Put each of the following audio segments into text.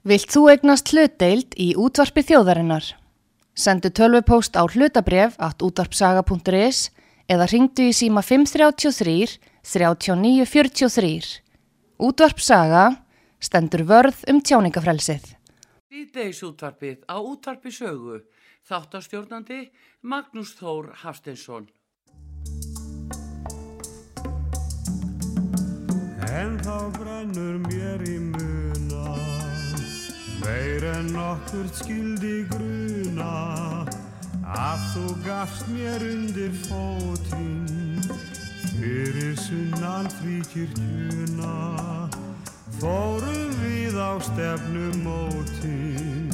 Vilt þú egnast hlutdeild í útvarpi þjóðarinnar? Sendu tölvupóst á hlutabref at útvarpsaga.is eða ringdu í síma 533 3943. Útvarpsaga stendur vörð um tjáningafrelsið. Síðdeis útvarpið á útvarpi sögu. Þáttastjórnandi Magnús Þór Hafsteinsson. En þá brennur mér í muna Meir en okkur skildi gruna Að þú gafst mér undir fótinn. Fyrir sunnan fríkirkjuna Fórum við á stefnum mótinn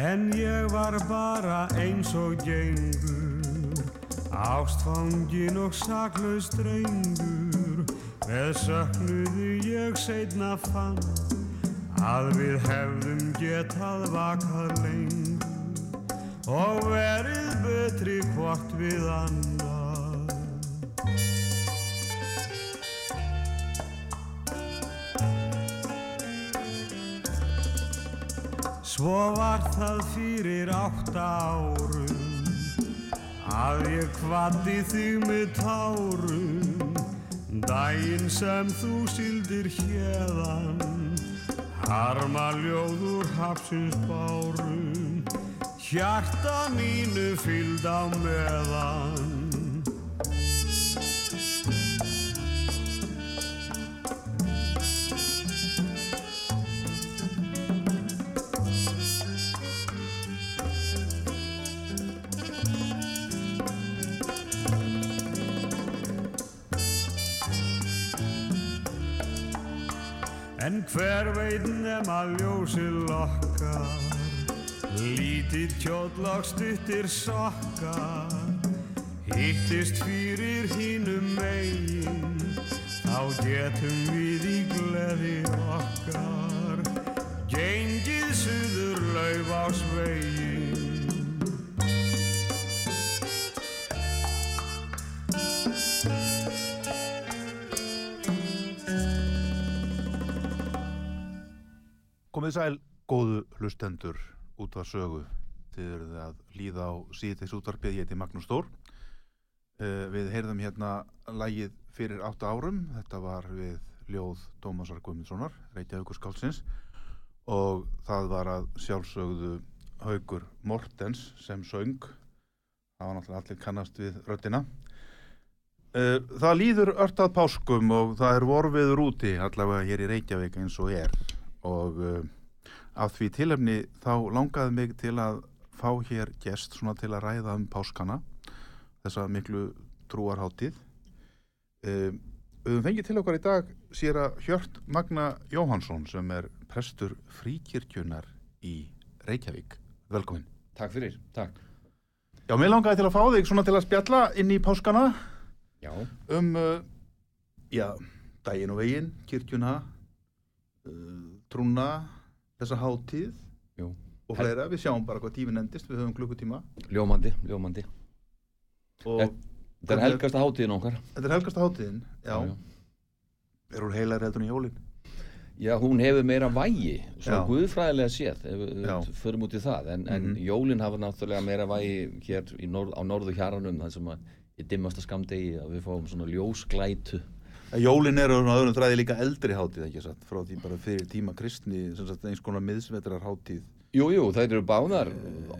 En ég var bara eins og gengur Ástfangin og saklaus drengur Með söknuðu ég seitna fann Að við hefðum getað vakað lengur Og verið betri hvort við annar Svo var það fyrir átta árum að ég kvatti þig með tárum daginn sem þú sildir hérðan harma ljóður hafsins bárum hjarta mínu fylgd á meðan En hver veit nema ljósi lokkar. Lítið kjóll og stuttir sokkar. Hittist fyrir hínum megin. Þá getum við í gleði okkar Gengið suður lauf á svegin Komið sæl, góðu hlustendur út af sögu. Þið eruð að líða á síðtegs útvarpið, ég heiti Magnús Stór. Uh, við heyrðum hérna lægið fyrir átta árum, þetta var við ljóð Dómasar Guðmundssonar, Reykjavíkur Skálsins og það var að sjálfsögðu Haugur Mortens sem söng, það var náttúrulega allir kannast við röddina. Uh, það líður ört að páskum og það er vorfiður úti allavega hér í Reykjavík eins og er og uh, af því tilefni þá langaði mig til að fá hér gest svona til að ræða um páskana þessa miklu trúarháttið uh, við höfum fengið til okkar í dag sér að Hjört Magna Jóhansson sem er prestur fríkirkjunar í Reykjavík velkomin. Takk fyrir, takk. Já, mér langaði til að fá þig svona til að spjalla inn í páskana Já, um uh, já, daginn og veginn, kirkjuna uh, trúna þessa hátíð jú. og fleira, við sjáum bara hvað tíminn endist við höfum klukkutíma Ljómandi, ljómandi. Þetta er helgasta hátíðin okkar. þetta er helgasta hátíðin já, er hún heilar heldur en jólin Já, hún hefur meira vægi, svo Já. guðfræðilega séð, ef við Já. förum út í það, en, en Mhm. jólin hafa náttúrulega meira vægi hér í norð, á norðu hjaranum, það sem að í dimmasta skamdegi að við fáum svona ljósglætu. Jólin eru á öðrum þræði líka eldri hátíð ekki satt, frá því bara fyrir tíma kristni sem sagt eins konar miðsvetrar hátíð Jú, jú, það eru báðar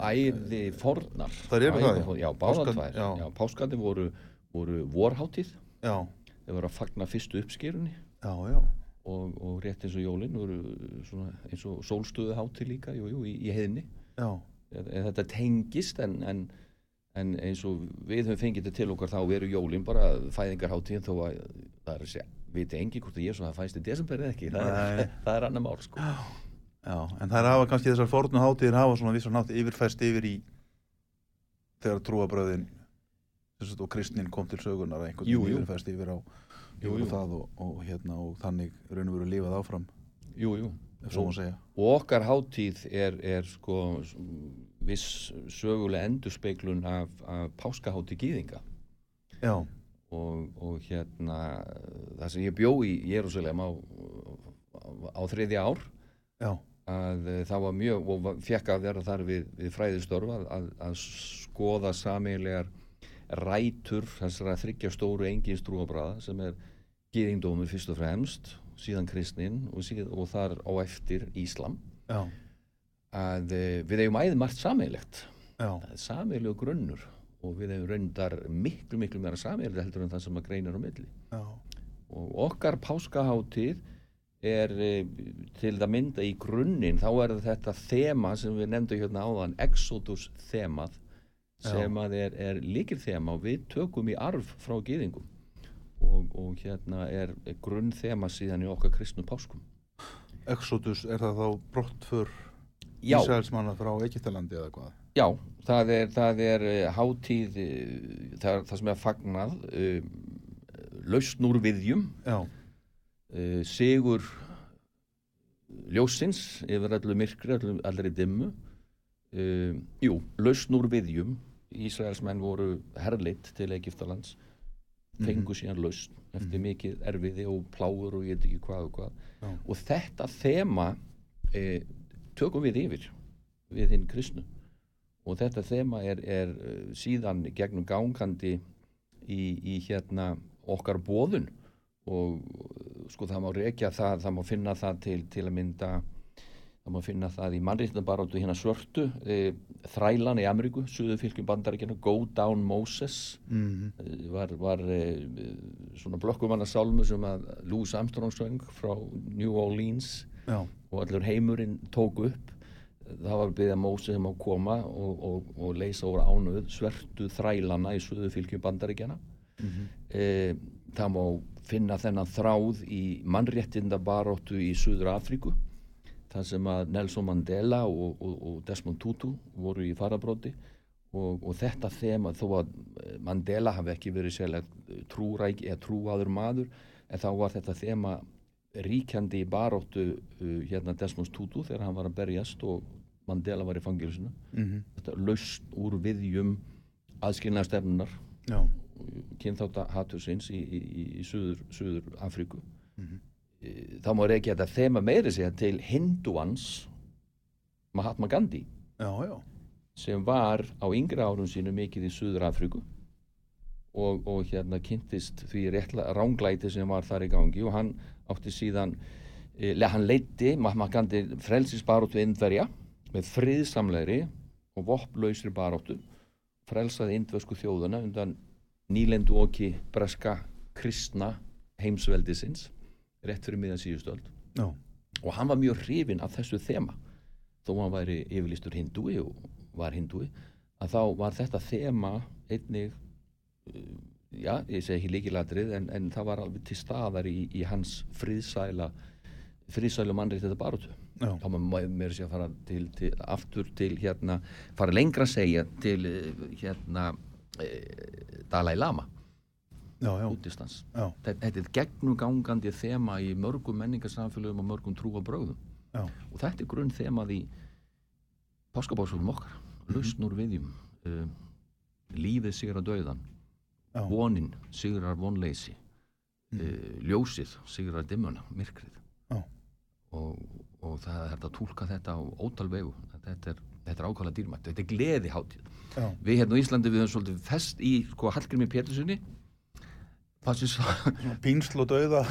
æði fornar. Þær eru það, já. Já, báðar tvær. já. Já, páskandi voru, voru vorhátíð, já, þeir voru að fagna fyrstu uppskerunni. já, já og, og rétt eins og jólin voru svona eins og sólstöðu hátíð líka jú, jú, í, í heiðni já, En þetta tengist en, en, en eins og við höfum fengið þetta til okkar þá veru jólin bara fæðingarhátíðin þó að það er að segja viti engi hvort að svo það fæst í desember eða ekki. Það er, það er annar mál sko. Já. En það er hafa kannski þessar fornu hátíðir hafa svona vissan hátt yfirfæst yfir í þegar trúabröðin og kristnin kom til sögunar að einhvern veginn yfirfæst yfir á Jú, jú. það og, og, hérna, og þannig raun og veru lifað áfram jú, jú. segja. Og okkar hátíð er, er sko viss söguleg endurspeglun af, af páskahátíð gýðinga Já, og, og hérna það sem ég bjó í Jérúsalem á, á þriðja ár já, að eh, það var mjög og fekk að vera þar við, við fræðistörf að, að, að skoða sameiginlegar rætur þessara þryggja stóru enginstrúabræða sem er gýðingdómur fyrst og fremst síðan kristnin og, síð, og þar á eftir Íslam. Já, að eh, við eigum æði margt er sameiginlegu grunnur og við eigum reyndar miklu miklu meira sameiginlega heldur en það sem að greinar á milli. Já, og okkar páskaháttíð er e, til að mynda í grunninn þá er þetta þema sem við nefndum hérna áðan Exodus þemað sem að er, er líkil þema og við tökum í arf frá gýðingum og, og hérna er, grunn þema síðan í okkar kristnu páskum. Exodus, er það þá brottför Já. Ísraelsmanna frá Egyptalandi eða hvað? Já, það er, það er eh, hátíð, eh, það, er, það sem er fagnað, um, lausn úr viðjum, uh, sigur ljósins yfir allu myrkri, allu, allri dimmu. Uh, jú, lausn úr viðjum, Ísraelsmenn voru herlitt til Egiptalands, fengu síðan lausn eftir mikið erfiði og pláur og ég veit ekki hvað og hvað. Já. Og þetta þema uh, tökum við yfir, við hinn kristnu og þetta þema er, er uh, síðan gegnum gangandi í, í hérna okkar bóðun og uh, sko það má rekja það, það má finna það til, til að mynda það má finna það í mannréttindabaróttu hérna svörtu e, þrælan í Ameríku, suðu fylgjum bandaríkjana Go Down Moses. Mm e, var, var e, svona blökkumanna sálmu sem að Louis Armstrong söng frá New Orleans. Já, og allur heimurinn tók upp það var byggðið Mósið um að koma og, og, og leysa úr ánuð svertu þrælana í suðu fylgjum bandaríkjana e, það má finna þennan þráð í mannréttindabaróttu í Suður Afríku þar sem að Nelson Mandela og, og, og Desmond Tutu voru í farabróti og, og þetta þema þó að Mandela hafi ekki verið sérlega trúræk eða trúaður maður en þá var þetta þema ríkjandi í baróttu uh, hérna Desmond Tutu þegar hann var að berjast og Mandela var í fangilsinu mm þetta lausn úr viðjum aðskilnaða stefnunar já, kynþáta hatursins í, í, í, í suður, suður Afríku. Mm þá má reykja þetta þema meiri segja til hinduans Mahatma Gandhi. Já, já, sem var á yngri árum sínu mikið í suður Afríku og, og hérna kynntist því réttla ránglæti sem var þar í gangi og hann átti síðan e, hann leiti Mahatma Gandhi frelsisbaróttu indverja með friðsamlegri og vopplausri baróttu frelsaði indversku þjóðuna undan nýlendu oki breska kristna heimsveldisins rétt fyrir miðan síðustöld já, og hann var mjög hrifinn af þessu þema. Þó hann væri yfirlistur hindúi og var hindúi að þá var þetta þema einnig já, ég segi ekki líkilatrið en, en það var alveg til staðar í, í hans friðsæla friðsælu mannrið þetta barótu þá maður mér sé að fara til, til, aftur til hérna, fara lengra að segja til eh, hérna eh, Dalai Lama. Útistans þetta er gegnugangandi þema í mörgum menningarsamfélögum og mörgum trúabröðum já, og þetta er grunn þemað í páskabásunum okkar lausn úr viðjum uh, lífið sigrar döiðan já, vonin sigrar vonleysi uh, ljósið sigrar dimmuna, myrkrið. Og, og það er hægt að túlka þetta á ótal vegu þetta er, þetta er ákvæmlega dýrmætt. Þetta er gleði hátíð já, við hérna á Íslandi við höfum svolítið fest í sko Hallgrími Péturssoni Passís pínsl og dauða,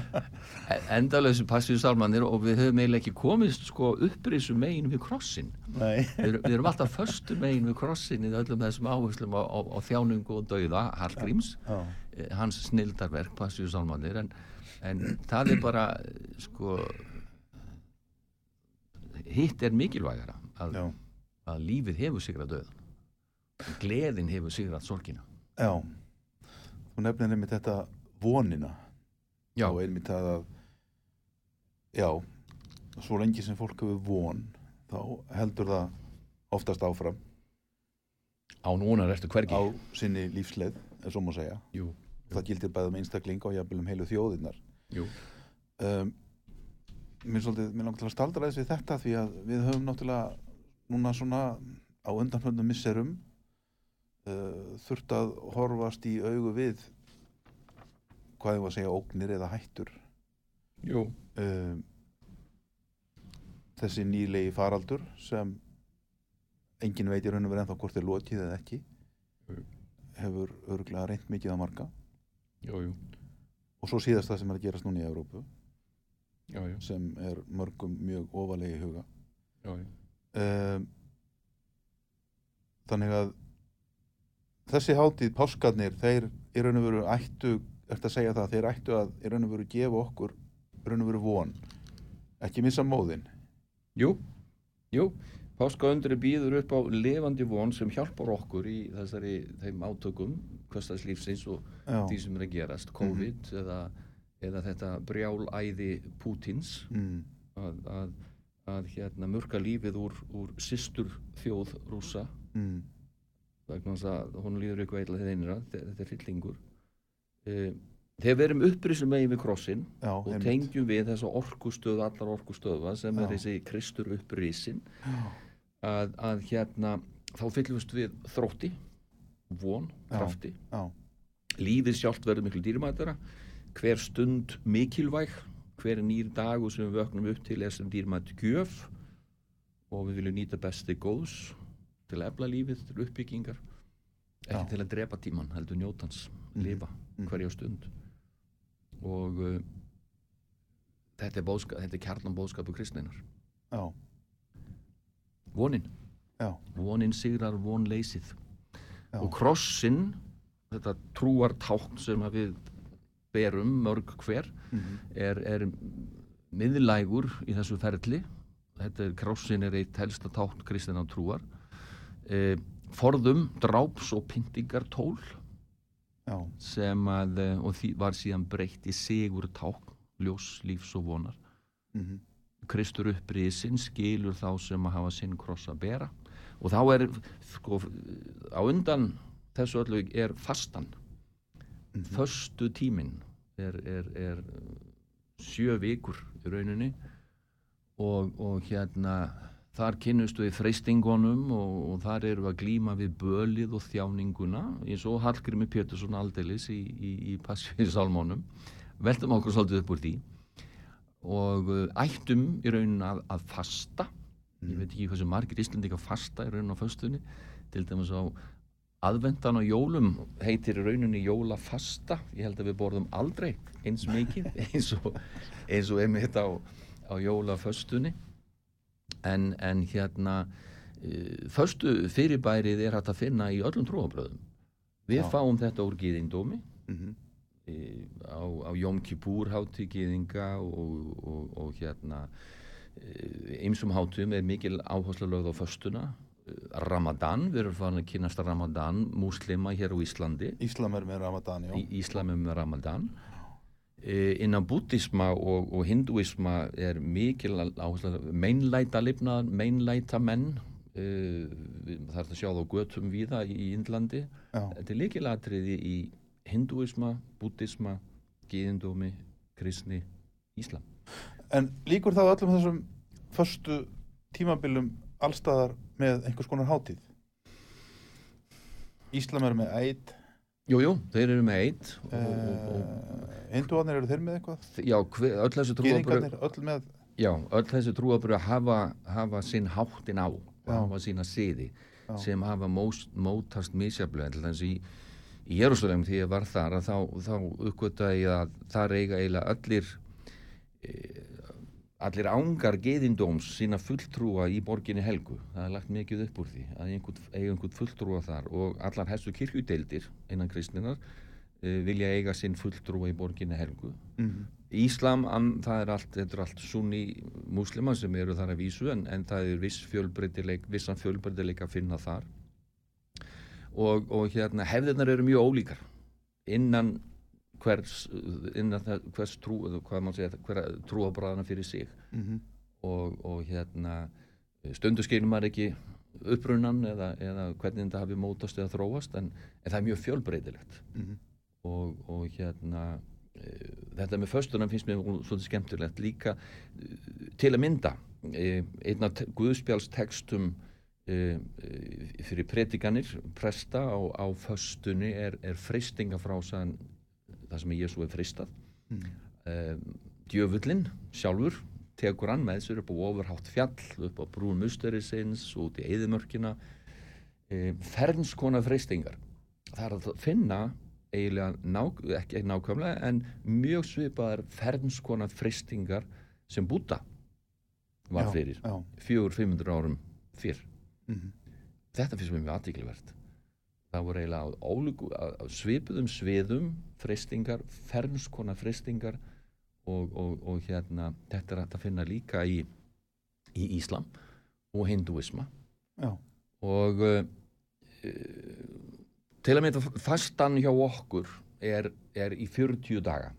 endalösu passíu sálmannir og við höfum eiginlega ekki komist sko upprísu megin við krossin. Við, við erum alltaf föstu megin við krossin í öllum þessum áherslum á, á, á þjáningu og dauða Hallgríms, já, eh, hans snildarverk passíu sálmannir en, en það er bara sko hitt er mikilvægara að, já, að lífið hefur sigrað dauðan gleðin hefur sigrað sorgina. Já, þú nefnir einmitt þetta vonina. Já, og einmitt það að já, svo lengi sem fólk hefur von þá heldur það oftast áfram. Á núna ertu hvergi. Á sinni lífsleið, ef svo má segja. Jú, það gildir bæðum einstaklinga og jafnvel um heilu þjóðirnar. Jú, um, mér, svolítið, mér langt til að staldra þess við þetta því að við höfum náttúrulega núna svona á undanfjöndum misserum uh, þurft að horfast í augu við hvað ég var að segja ógnir eða hættur. Jú, uh, þessi nýlegi faraldur sem engin veit í raun og verið ennþá hvort er lokið eða ekki Jú. hefur örgulega reynt mikið að marga. Jú, jú, og svo síðast það sem er að gerast núna í Európu sem er mörgum mjög ofalegi huga. Um, þannig að þessi hátíð páskarnir þeir í raun og veru ættu eftir að segja það, þeir ættu að í raun og veru gefa okkur í raun og veru von. Ekki missa móðin Jú, jú, páskaundri býður upp á lifandi von sem hjálpar okkur í þessari þeim átökum hverstagslífsins og Já. því sem er að gerast, COVID eða, eða þetta brjálæði Pútins mm, að, að, að hérna mörka lífið úr, úr systur þjóð rúsa mm, vegna þess að hún líður ykkur eitthvað þeir einra, þetta er hryllingur e, þegar við erum upprisum megin við krossin já, og einmitt. tengjum við þessa orkustöðu allar orkustöða sem er Já. þessi Kristur upprisin Já. að, að hérna þá fyllumst við þrótti von, krafti lífið sjálft verður miklu dýrmætara hver stund mikilvæg hver nýr dagur sem við vöknum upp til er sem dýrmætt gjöf og við viljum nýta besti góðs til að efla lífið, til uppbyggingar. Ekki Já. til að drepa tíman heldur njótans, Mhm. lifa Mhm. hverja stund. Og uh, þetta er, bóðska, þetta er kjarnan bóðskapu kristninar já, vonin, já, vonin sigrar vonleysið já, og krossin þetta trúartákn sem við berum mörg hver mhm, er, er miðlægur í þessu ferli. Þetta er krossin er eitt helsta tákn kristina trúar e, forðum, dráps og pyntingar tól já, sem að, eh, og því var síðan breytt í sigur tákn, ljós, lífs og vonar. Mhm, Kristur upprisin skilur þá sem að hafa sinn kross að bera. Og þá er sko, á undan þessu öllu er fastan. Mhm, föstu tíminn er, er, er sjö vikur í rauninni. Og, og hérna þar kynnust við freystingunum og, og þar eru að glíma við bölið og þjáninguna eins og Hallgrimmi Pétursson aldeilis í, í, í Passíðisálmónum veltum okkur svolítið upp úr því og uh, ættum í raunin að, að fasta. Ég veit ekki hversu margir Íslandika fasta í raunin á föstunni. Til dæmis á aðvendan og jólum heitir í rauninni jólafasta. Ég held að við borðum aldrei eins mikið eins og, eins og einmitt á, á jólaföstunni en, en hérna uh, föstu fyrirbærið er hægt að finna í öllum trúabröðum við Já. fáum þetta úr gýðindómi mhm, í, á, á Jóm Kippur hátíð gýðinga og, og, og hérna ymsum hátíðum er mikil áherslu lögð á föstuna. Ramadan, við erum farin að kynast Ramadan múslima hér á Íslandi. Íslam er með Ramadan, já. Í Íslamum með Ramadan. e, innan búddisma og, og hinduisma er mikil áherslu meinlæta lifnað, meinlæta menn e, það er að sjá þá götum víða í, í Indlandi. Já, Þetta er líkilatriði í hinduisma, búddisma, gyðindómi, kristni, íslam. en líkur þá öllum þessum förstu tímabilum allstaðar með einhvers konar hátíð? Íslam er með ætt Jú, jú, þeir eru með eitt og, Hinduarnir eru þeir með eitthvað já, hver, öll þessi trúabröð öll með já, öll þessi trúabröð hafa, hafa sinn háttin á Já. hafa sína siði Já. sem hafa móst, mótast misjaflega til þess í, í Jérúsalem því ég var þar að þá, þá uppgötaði ég að þar eiga eiginlega allir e, allir ángar geðindóms sína fulltrúa í borginni Helgu. Það er lagt mikið upp úr því að einhvern, eiga einhvern fulltrúa þar og allar hestu kirkjudeildir innan kristninar e, vilja eiga sinn fulltrúa í borginni Helgu. Mm, Íslam, an, það er allt, er allt sunni múslima sem eru þar að vísu en, en það er viss fjölbreytileik, vissan fjölbreytileik að finna þar. Og, og hérna hefðirnar eru mjög ólíkar. Innan hvers, það, hvers trú, hvað maður segja, hver trúabræðana fyrir sig. Mm, og, og hérna stundu skilur maður ekki upprunnan eða, eða hvernig þetta hafi mótast eða þróast en, en það er mjög fjölbreytilegt. Mm, og, og hérna e, þetta með föstunum finnst mér svolítið skemmtilegt. Líka e, til að mynda e, einn af te- guðspjálstekstum uh, fyrir predikanir presta á, á föstunni er, er freystingafrásan það sem Jésu er freystað Mm. um, djöfullin sjálfur tekur hann með sér upp á ofurhátt fjall upp á brún musterisins út í eðimörkina um, fernskona freystingar það er að finna eiginlega nák ekki nákvæmlega en mjög svipaðar fernskona freystingar sem Búta var Já, fyrir Já. fjögur, 500 árum fyrr Mhm. þetta finnst mér mjög aðtíklivert það voru eiginlega á, ólíku, á, á svipuðum sviðum freystingar, fernskona freystingar og, og, og hérna þetta er að finna líka í í Íslam og hinduisma Já. og uh, til að mynda fastan hjá okkur er, er í 40 daga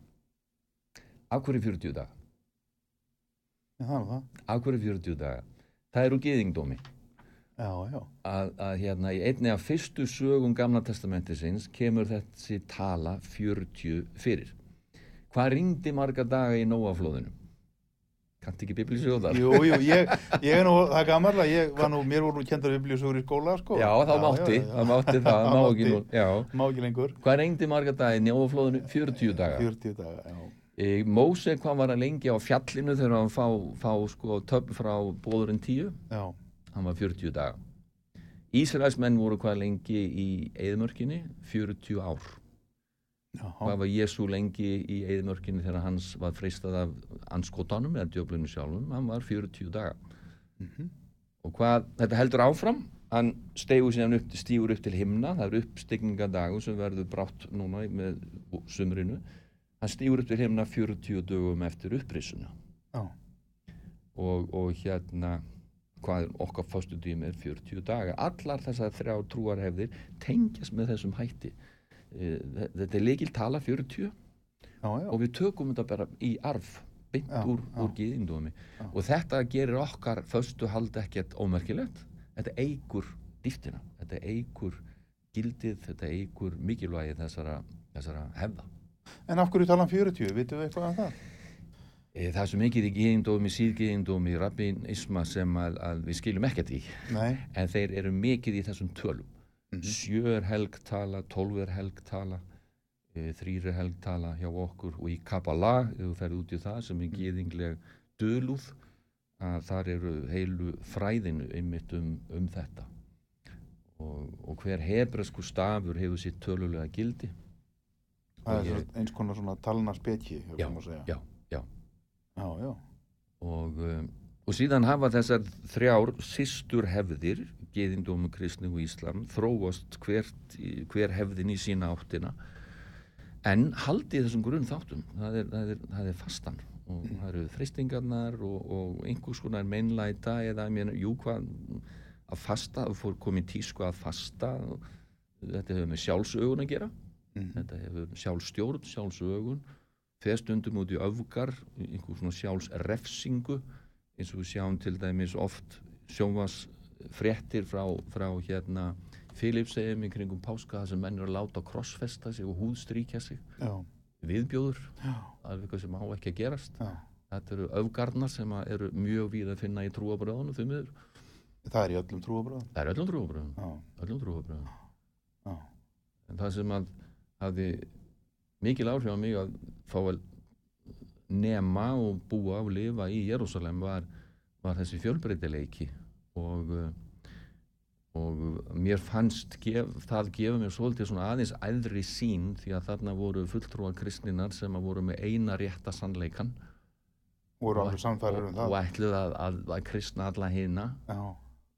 af hverju 40 daga? Já, af hverju 40 daga? það er úr gyðingdómi Já, já. að, að hérna í einni af fyrstu sögum gamla testamentisins kemur þessi tala 40 fyrir. Hvað ringdi marga daga í Nóaflóðinu? Kannt ekki biblísjóðar? Jú, jú, ég, ég er nú, það er gammal að ég var nú, mér voru nú kendar biblíusugur í skóla, sko. Já, þá mátti, já, já. það mátti það, má ekki nú, já. Má ekki lengur. Hvað ringdi marga daga í Nóaflóðinu? 40 daga. 40 daga, já. E, Móse, hvað var að lengi á fjallinu þegar hann fá, fá sko töfn frá bóðurinn 10? Já, hann var 40 daga. Ísraelsmenn voru hvað lengi í eðmörkinni? 40 ár. já, Hvað var Jésu lengi í eðmörkinni þegar hans var freistað af anskotanum eða djöflinu sjálfum? Hann var 40 daga. Mhm. Og hvað, þetta heldur áfram, hann stegur síðan upp, stígur upp til himna, það er uppstigningardagur sem verður brátt núna með sumrinu. Hann stígur upp til himna 40 dögum eftir upprisuna já, og, og hérna hvað er okkar fyrstu tími er 40 daga allar þessar þrjá trúarhefðir tengjast með þessum hætti Eh, þe- þetta er leikil tala 40 já, já. og við tökum þetta bara í arf beint Já, úr, úr gýðindómi Já. og þetta gerir okkar föstu hald ekkert ómerkilegt þetta eigur dýftina þetta eigur gildið þetta eigur mikilvægi þessara, þessara hefða En af hverju tala um 40? Vitum við eitthvað af það? Eh, Það er svo mikið í gýðindómi, síðgýðindómi, rabbinisma sem að, að við skiljum ekkert í Nei. en þeir eru mikið í þessum tölum Mhm. sjö er helgtala, tólf er helgtala e, þrýr er helgtala hjá okkur og í Kabbalah ef þú ferð út í það sem er gýðingleg dölúð að þar eru heilu fræðinu einmitt um, um þetta og, og hver hebresku stafur hefur sitt tölulega gildi Það er eins konar svona talna spekji, já, maður að segja. já, já Já, og, um, og síðan hafa þessar þrjár sístur hefðir geðindómu, kristni og íslam þróast hvert, hver hefðin í sína áttina en haldið þessum grunn þáttum það er, það er, það er fastan. Og það eru freystingarnar og, og einhvers konar meinlæta eða ég meina, jú hvað að fasta, þú fór komið tísku að fasta þetta hefur með sjálfsögun að gera. Mhm. þetta hefur sjálfstjórn, sjálfsögun fer stundum út í öfgar einhver svona sjálfsrefsingu eins og við sjáum til dæmis oft sjónvas fréttir frá, frá hérna Filipsegum í kringum páska þar sem menn eru að láta krossfesta sig og húðstríkja sig. Já, viðbjóður, já, alveg eitthvað sem á ekki að gerast. Já. þetta eru öfgarnar sem eru mjög víð að finna í trúabröðunum því miður, Það er í öllum trúabröðum. það er öllum trúabröðum öllum trúabröðum en það sem að hafði mikil áhrif á mig að fá að nema og búa og lifa í Jérúsalem var, var þessi fjölbreytileiki og uh, og mér fannst gef, það gefa mér svolítið svona aðeins æðri sín því að þarna voru fulltrúa kristninar sem að voru með eina rétta sannleikan voru og, um og, það. og ætluð að, að, að kristna alla hina Já,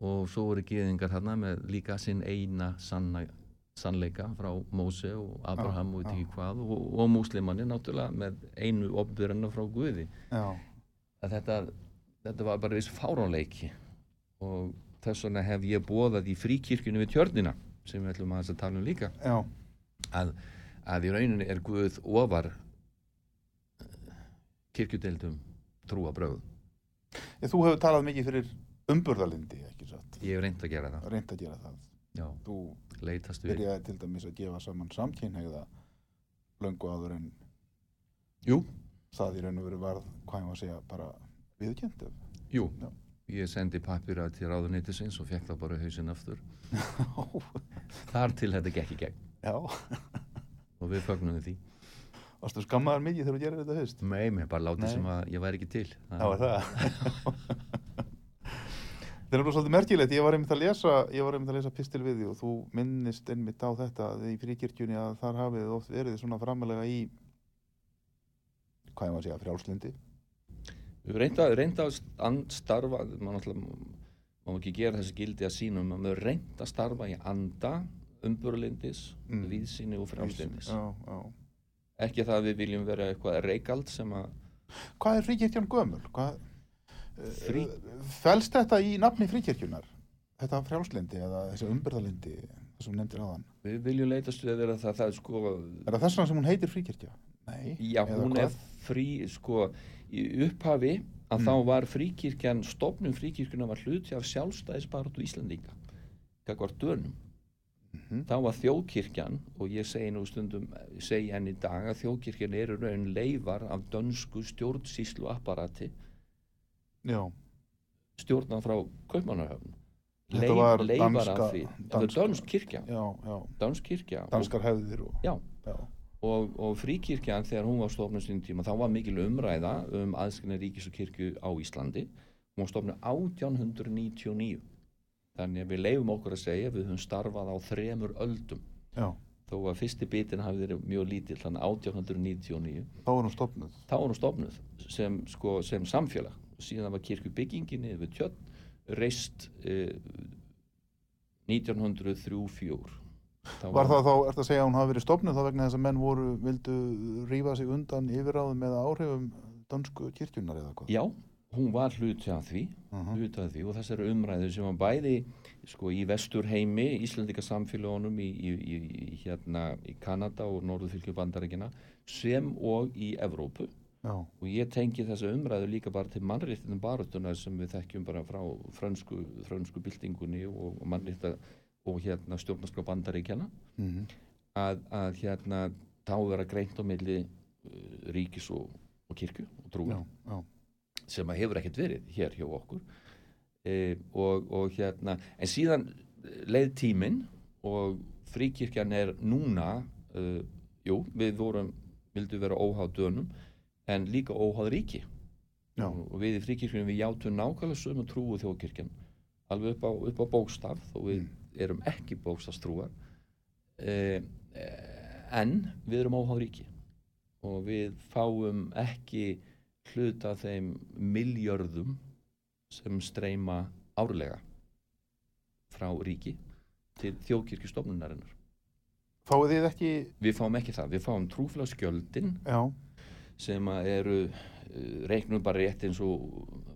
og svo voru gyðingar þarna með líka sinn eina sanna, sannleika frá Móse og Abraham og ekki hvað og, og múslimanni náttúrulega með einu opbyrjana frá Guði. Að þetta, þetta var bara viss fáránleiki og þess vegna hef ég bóðað í fríkirkjunni við tjörnina sem við ætlum aðeins að tala um líka já, að, að í rauninni er Guð ofar kirkjudeildum trúa bröð Ég, þú hefur talað mikið fyrir umburðalindi, ekki satt? ég hef reynd að gera það. Reynd að gera það. já, Þú leitast við. Byrjaði til dæmis að gefa saman samkynhegða löngu áður en jú, það í raun og veru varð, hvað ég var að segja, bara viðkjönd. jú. Já. ég sendi pappira til ráðuneytisins og fekk það bara hausinn aftur. Þar til þetta gekk í gegn. Já, og við fögnum því. Varstu skammaður mikið þegar þú gerir þetta haust? Nei, mér bara látið sem að ég væri ekki til. Já, er það? Það er alveg svolítið merkilegt, ég var einmitt að lesa, lesa pistil við því og þú minnist einmitt á þetta í fríkirkjunni að þar hafið oft verið svona framalega í, hvað ég var að segja, frjálslindi. Við reynda, reynda að starfa maður má ekki gera þessi gildi að sínum maður reynda að starfa í anda umburlindis, Mm. víðsýni og frjálslindis Já, já. ekki það að við viljum vera eitthvað reykald sem að Hvað er fríkirkjan gömul? Hvað, Frí- Fælst þetta í nafni fríkirkjunar? Þetta frjálslindi eða þessi umbyrðalindi, sem nefndir aðan? við viljum leitast við að vera það, það sko Er það þess vegna sem hún heitir fríkirkja? Nei. já, hún hvað? er frí sko, í upphafi að Mm. þá var fríkirkjan stofnum fríkirkjuna var hluti af sjálfstæðisbaratu Íslandinga gagvart dönum Mhm. þá var þjóðkirkjan og ég segi nú stundum segi enn í dag að þjóðkirkjan eru raun leifar af dönsku stjórnsýslu apparati Já, stjórnað frá Kaupmannahöfn. Leifar af því. Þetta er dönsk kirkja. Dönsk kirkja. Danskar hefðir og... já, Já. og, og fríkirkjan þegar hún var stofnum sín tíma þá var mikil umræða um aðskilna ríkis og kirkju á Íslandi. Hún var stofnum 1899 þannig að við leifum okkur að segja við höfum starfað á þremur öldum. Já, þó að fyrsti bitin hafi verið mjög lítill þannig 1899 þá er hún stofnuð sem, sko, sem samfélag síðan var kirkjubyggingin yfir tjörn reist eh, 1903-04 Þá Var það þá, ert að segja að hún hafi verið stopnuð þá vegna þess að menn voru, vildu rífa sig undan yfirráðum eða áhrifum dönsku kirkjunar eða hvað? Já, hún var hluti af því, Mhm. hluti af því og þessari umræðu sem var bæði sko, í vestur heimi, Íslandika samfélagunum í, í, í, í, hérna, í Kanada og Norðurfylgju bandarækina sem og í Evrópu Já, og ég tengi þessa umræðu líka bara til mannréttindum baráttunar sem við þekkjum bara frá frönsku, frönsku byltingunni og, og mannrétta og hérna stjórnarskrá bandaríkjana mm að, að hérna þá vera greint á milli uh, ríkis og, og kirkju og trúi sem að hefur ekkert verið hér hjá okkur. E, og, og hérna en síðan leið tíminn og fríkirkjan er núna uh, jú, við vorum vildum vera óháð dönum en líka óháð ríki. Já. og, og við í fríkirkjunum við játum nákvæmlega sömu trú og þjóðkirkjan. Alveg upp á, upp á bókstaf þó við erum ekki bókstafstrúar. E, en við erum óháð ríki. Og við fáum ekki hluta þeim miljörðum sem streyma árlega frá ríki til þjóðkirkjustofnunarinnar. Fáið þið ekki, Við fáum ekki það, við fáum trúfélagsgjöldin já, sem eru uh, reiknum bara rétt eins og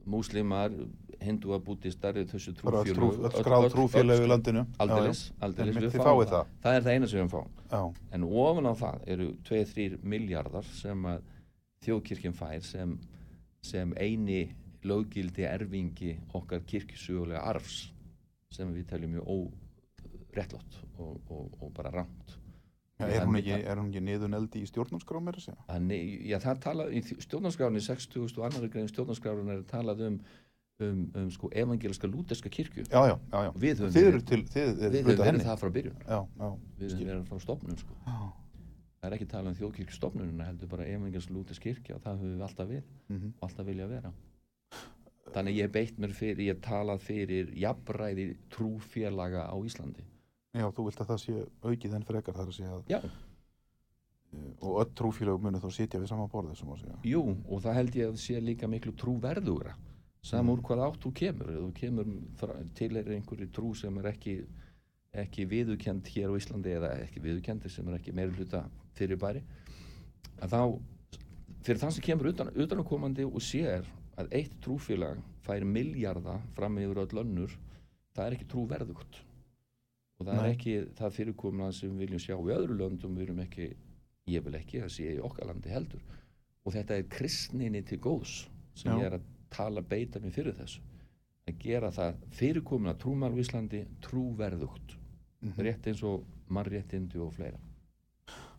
múslimar, hindúa, bútistar, þessu bara öll, skráð trúfélög í landinu. Aldeilis, aldeilis. Við fáum fáið það. Það er það eina sem við fáum. Já, En ofan á það eru 2-3 miljardar sem að þjóðkirkjan fær sem, sem eini löggildi erfingi okkar kirkjusögulega arfs sem við teljum mjög óréttlátt og, og, og bara rámt. Er, hún ekki, er ekki niður neldi í stjórnarskrá meira að segja? Það talað í stjórnarskráni 60. og annar grein stjórnarskráni er talað um, um, um sko evangeliska lúterska kirkju. Já, já, já, já. Við höfum verið- til, þið Við höfum verið það frá byrjun. Já, já, Við höfum verið frá stofnun sko. Já, Það er ekki talað um þjóðkirkjustofnunina heldur bara evangeliska lúterska kirkja og það höfum við alltaf við. mhm. og alltaf vilja vera þannig að ég beitt mér fyrir ég talað fyrir jafnræði trúfélaga á Íslandi já, þú vilt að það sé aukið en frekar þar að segja að, já, eh, og öll trúfélög munu þá sitja við sama borði, sem að segja. jú, og það held ég að sé líka miklu trúverðugra. Saman úr hvað átt þú kemur. Ef þú kemur til er einhverju trú sem er ekki ekki viðukend hér á Íslandi eða ekki viðukendi sem er ekki meiri hluta fyrir bæri að þá fyrir þann sem kemur utan, utanakomandi og sér að eitt trúfélag fær miljarda fram yfir öll önnur það er ekki trúverðugt og það Nei. er ekki það fyrirkomna sem við viljum sjá í öðru löndum við erum ekki, ég vil ekki að sé í okkar landi heldur og þetta er kristninni til góðs sem Já. ég er að tala beita mig fyrir þessu að gera það fyrirkomna trúmál á Íslandi trúverðugt Mhm. rétt eins og mannréttindi og fleira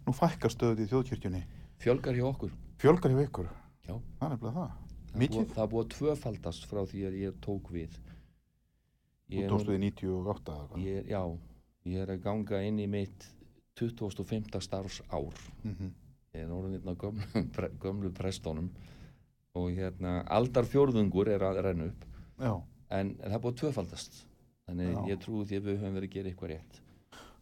Nú fækkar stöðuð í þjóðkirkjunni. fjölgar hjá okkur Fjölgar hjá ykkur. Já. Það er nefnilega það. Mikið? Það búið að tvöfaldast frá því að ég tók við. Þú Ég tókstu nú- þið 98 eða hvað? Ég já, ég er að ganga inn í mitt 25. starfs ár. Mhm. Ég er orðin á gömlu, gömlu prestónum og hérna aldarfjórðungur er að renna upp Já. en það er búið að tvöfaldast. Þannig Já. ég trúi því að við höfum verið að gera eitthvað rétt.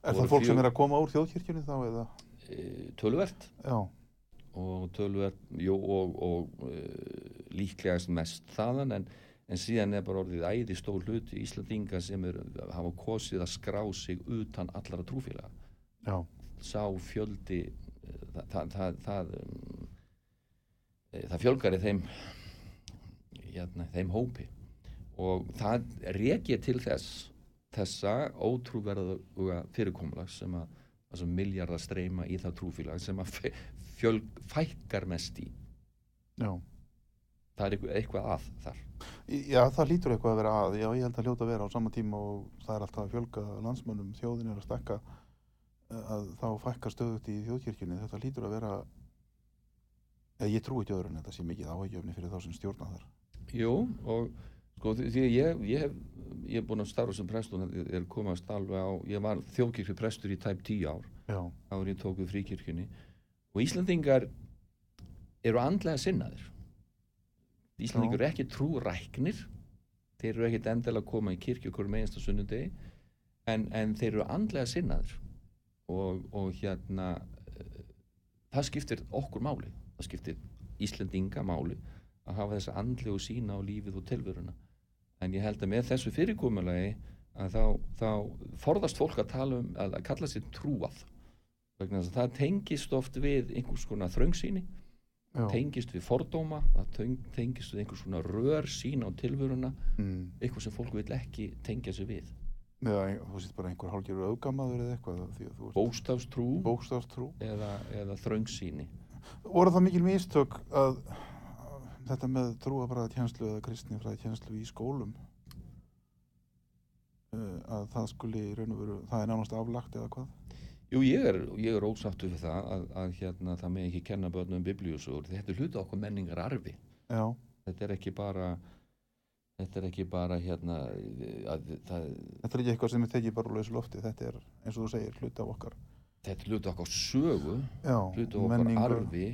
Er Voru það fólk sem fjög- er að koma úr þjóðkirkjunni þá eða? E, tölvert Já. og tölvert jú, og, og e, líklegast mest þaðan en, en síðan er bara orðið æði stór hluti Íslandinga sem er, hafa kosið að skrá sig utan allara trúfélaga. Já. sá fjöldi eh, það, það, það, það, um, e, það fjölgar í þeim hérna, þeim hópi og það rek ég til þess þessa ótrúverðuga fyrirkomlag sem að miljardar streyma í það trúfélag sem að fjölg, fækkar mest í Já. það er eitthvað, að þar Já, það lítur eitthvað að vera að. Já, ég held að hljóta að vera á sama tíma og það er alltaf að fjölga landsmönnum, þjóðin er að stekka að þá fækkar stöðut í þjóðkirkjunni. Þetta lítur að vera, eða ég trúi ekki öðru en þetta sé mikið áhægjöfni fyrir þá sem stjórna þar. Jú, og sko því ég, ég hef ég hef búin að starfa sem prestur ég er komast alveg á, ég var þjóðkirkju prestur í tæp tíu ár Já. áður ég tók við fríkirkjunni og Íslandingar eru andlega sinnaðir Íslandingar eru ekki trúræknir. Þeir eru ekkit endilega að koma í kirkju hverjum einasta sunnudegi en, en þeir eru andlega sinnaðir. Og, og hérna eh, það skiptir okkur máli. Það skiptir Íslandinga máli að hafa þessa andlegu sína á lífið og tilveruna. En ég held að með þessu fyrirkomulagi að þá, þá forðast fólk að tala um að, að kalla sér trúað. Vegna þess að það tengist oft við einhvers konar þröngsýni Já. tengist við fordóma það teng- tengist við einhvers konar rör sín á tilvöruna Mm. eitthvað sem fólk vil ekki tengja sig við Eða þú sést bara einhver hálfgerður auðgamaður eða eitthvað bóstafstrú bókstafstrú. eða, eða þröngsýni Voru það mikil mistök að þetta með trúabræða tjenslu eða kristni fræði tjenslu í skólum uh, að það skuli í raun og veru, það er nánast aflagt eða hvað? Jú, ég er, ég er ósáttu við það að, að hérna, það með ekki kenna börnum biblíusugur þetta er hluta okkur menningar arfi Já, þetta er ekki bara þetta er ekki bara hérna að, það, þetta er ekki eitthvað sem er tekið bara úr lausu lofti, þetta er eins og þú segir hluti af okkar þetta er hluta okkar sögu Já, hluta okkar menningu. arfi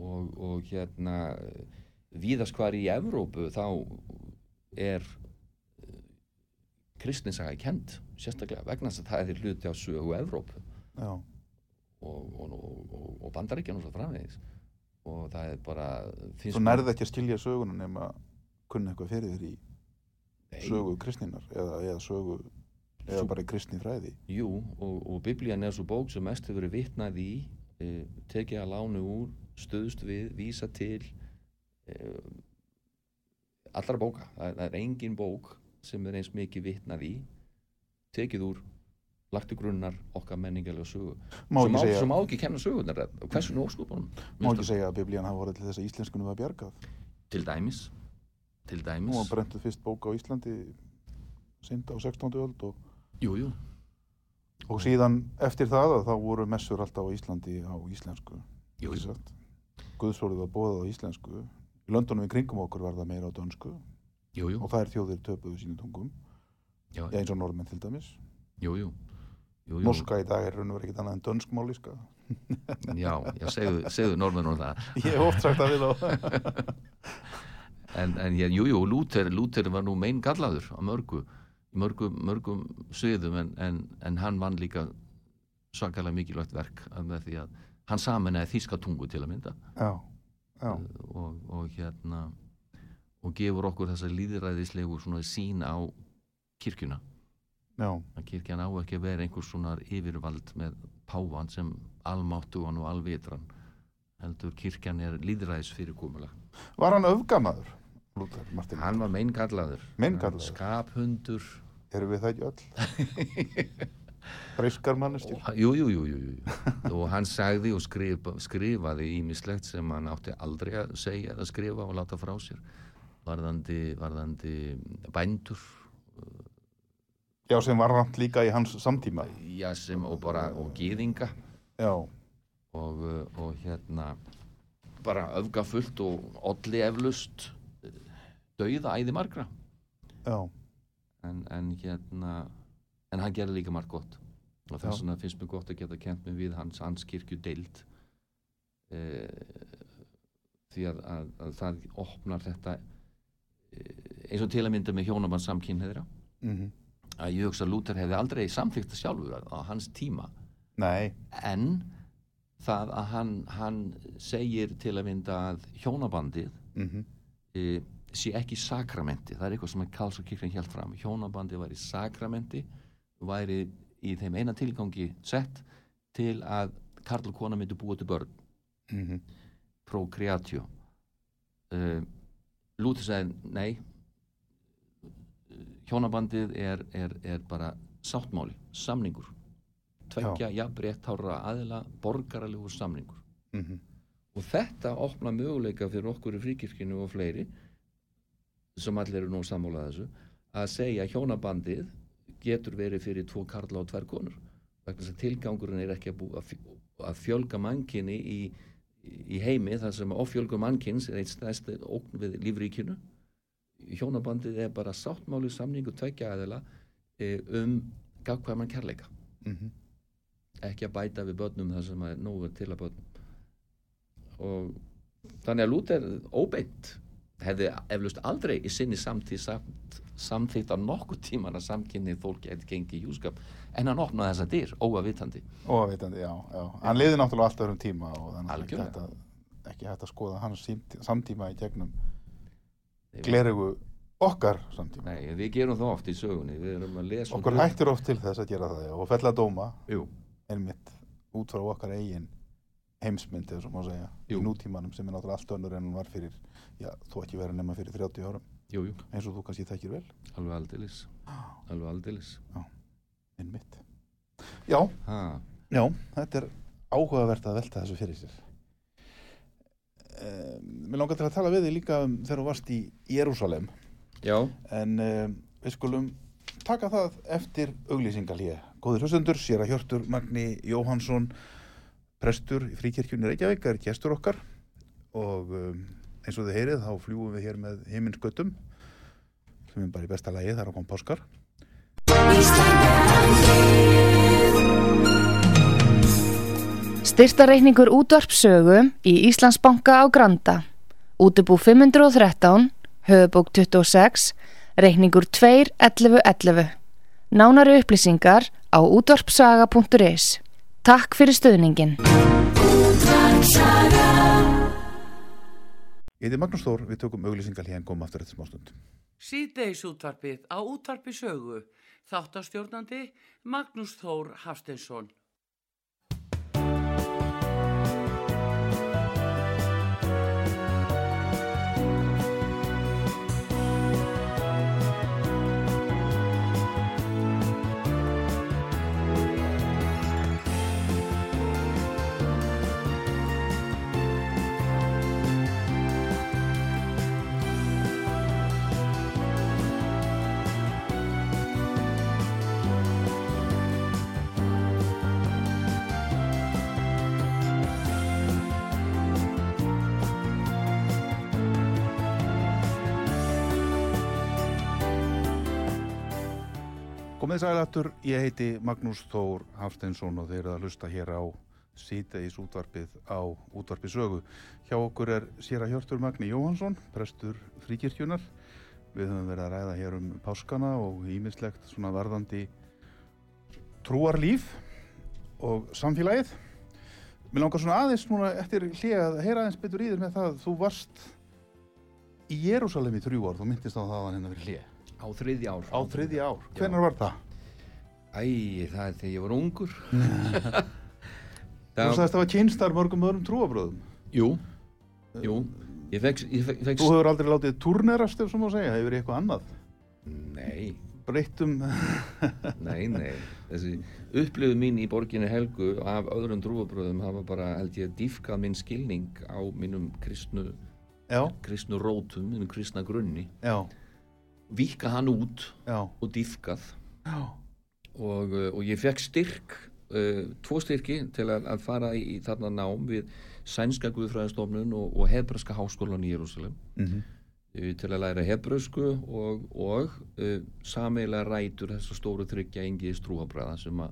og, og hérna víðast hvar í Evrópu þá er kristninsaga kent sérstaklega vegna þess að það er hluti á sögu Evrópu og, og, og, og, og bandaríkjan og svo framvegis. Og það er bara þú nærði ekki að skilja söguna nema kunna eitthvað fyrir þér í Nei, sögu kristninar eða, eða sögu eða bara í kristni fræði. Jú, og, og biblían er svo bók sem mest hefur verið vitnað í e, tekið að lánu úr, stöðust við vísa til e, allra bóka. Það, það er engin bók sem er eins mikið vitnað í tekið úr lagtu grunnar okkar menningarlega sögu. Má sem má, segja, sem má ekki kenna sögunar hversu nóskupunum má ekki segja að biblían hafa voruð til þess að íslenskunum var bjargað? Til dæmis. Til Nú dæmis var brentuð fyrst bók á Íslandi sinda á 16. öld og, jú, jú, og síðan eftir það að þá voru messur alltaf á Íslandi á íslensku. Jú, ekki jú. satt? Guðsórið var bóðað á íslensku. Í löndunum í kringum okkur var það meira á dönsku. Jú, jú, og þær þjóðir töpuðu sínum tungum. Já, eins og norðmenn til dæmis. Jú, jú, jú. Norska í dag er raun og verið ekkert annað en dönskmáliska já, já, segðu, segðu norðmennum það. Ég hef oft sagt það við þá. En, en hér, jú, Lúter, Lúter var nú mein gallaður á mörgu, mörgum, mörgum sviðum en, en, en hann vann líka svakalega mikilvægt verk að með því að hann saminæði þýska tungu til að mynda. Já, já, og, og hérna og gefur okkur þessa líðræðislegu svona sín á kirkjuna já, að kirkjan á ekki að vera einhvers svona yfirvald með pávan sem almáttugan og alvitran heldur kirkjan er líðræðis fyrirkomulag Var hann öfgamaður? Lúter, Martin? Hann var meingallaður skaphundur. Erum við það ekki öll? Freiskar manneskir og, jú, jú, jú, og hann sagði og skrifa, skrifaði ímislegt sem hann átti aldrei að segja eða skrifa og láta frá sér. Varðandi, varðandi bændur Já, sem var hann líka í hans samtíma. Já, sem, og bara og gýðinga Já, og, uh, og hérna bara öfgafullt og olli eflust dauða æði margra. Já, en, en hérna en hann gerði líka margt gott. Og þess vegna finnst mér gott að geta kent mig við hans, hans kirkju deild e, því að, að, að það opnar þetta eins og til að mynda með hjónabann samkynneðra mhm, að ég hugsa að Luther hefði aldrei samþykkt það sjálfur á, hans tíma. Nei, en það að hann, hann segir til að mynda að hjónabandið mhm, e, sé ekki sakramenti. Það er eitthvað sem að Karls og kirkjan hjælt fram. Hjónabandi væri sakramenti væri í þeim eina tilgangi sett til að Karl og kona myndi búa til börn. Mhm, procreatio. Uh, Lúther sagði nei hjónabandið er, er, er bara sáttmáli, samningur. Tveggja, jafnrétt, hára aðila borgaralegur samningur. Mhm, og þetta opna möguleika fyrir okkur í fríkirkinu og fleiri sem allir eru nú sammálað þessu að segja hjónabandið getur verið fyrir tvo karla og tvær konur vegna þess að tilgangurinn er ekki að, bú, að, fj- að fjölga mannkynni í, í heimi þar sem offjölgu mannkynns er eitt stærst ógn við lífríkinu hjónabandið er bara sáttmáli samningu tveggja aðila e, um gagkvæman kærleika. Mhm, ekki að bæta við börnum þar sem er nógu til að börnum. Og þannig að Lúther óbeint hefði eflust aldrei í sinni samtíð samt, samþýtt á nokkuð tíman að samkynni fólk geti gengið í hjúskap en hann opnaði þessa dyr, óavitandi óvitandi, já, já. Hann liði náttúrulega alltaf öðrum tíma og þannig að ekki hægt að, að skoða hans samtíma í gegnum Nei, gleregu okkar samtíma. Nei, við gerum það oft í sögunni. Við erum að lesa um okkur hlut- hættir oft til þess að gera það já, og fella dóma. Jú, einmitt út frá okkar eigin heimsmynd eða svo má segja Jú. í nútímanum sem er náttúrulega allt önnur en hún var fyrir já, þú ekki verið nema fyrir 30 árum. Jú, jú, eins og þú kannski þekkir vel. Alveg aldeilis. Alveg aldeilis. Einmitt. Já, ha, já, þetta er áhugavert að velta þessu fyrir sér. um, Mér langar til að tala við þig líka um þegar þú varst í Jérúsalem Já, en um, við skulum taka það eftir auglýsingalíða. Góðir hlustendur, sér að Hjörtur Magni Jóhansson prestur í fríkirkjunni Reykjavík er gestur okkar. Og um, eins og þið heyrið þá fljúum við hér með himinsköttum sem er bara í besta lagi þar á kom páskar Styrtareikningur útvarpsögu í Íslandsbanka á Granda. Útubú 513, höfubók 26, reikningur 2.11.11. Nánari upplýsingar á útvarpsaga.is. Takk fyrir stöðningin. Ég heiti Magnús Þór, við tökum auglýsingalíða en komum aftur eftir smástund. Síðdeis útvarpið á útvarpi sögu. Þáttastjórnandi Magnús Þór Hafsteinsson. Komið sælættur, ég heiti Magnús Þór Hafsteinsson og þeir eru að hlusta hér á síðdeis útvarpið á útvarpið sögu. Hjá okkur er sér að Hjörtur Magni Jóhansson, prestur fríkirkjunar. Við höfum verið að ræða hér um páskana og ímislegt svona varðandi trúarlíf og samfélagið. Mér langar svona aðeins núna eftir hlið að heyra aðeins betur í þér með það að þú varst í Jérúsalem í þrjú ár, þú myndist á það að hérna fyrir hlið. á þriðja ár Á þriðja ár, hvenær var það? Æ, það er þegar ég var ungur. Þú sagðist að það var kynstar mörgum öðrum trúabröðum. Jú, jú. Ég fekk, ég fekk, fekk Þú hefur aldrei látið turnerast ef svo má segja, hefur eitthvað annað. Nei, Breyttum, nei, nei. Þessi upplifðu mín í borginni Helgu af öðrum trúabröðum hafa bara held ég dýfkað minn skilning á mínum kristnu, já, kristnu rótum, mínum kristna grunni. Já, Víkka hann út já, og dýfkað já, og, uh, og ég fekk styrk uh, tvo styrki til að, að fara í, í þarna nám við Sænska Guðfræðistofnun og, og Hebraska háskólan í Jérúsalem mhm, uh, til að læra hebrösku og, og uh, sameiginlega rætur þessar stóru þryggja engiðis trúabræða sem,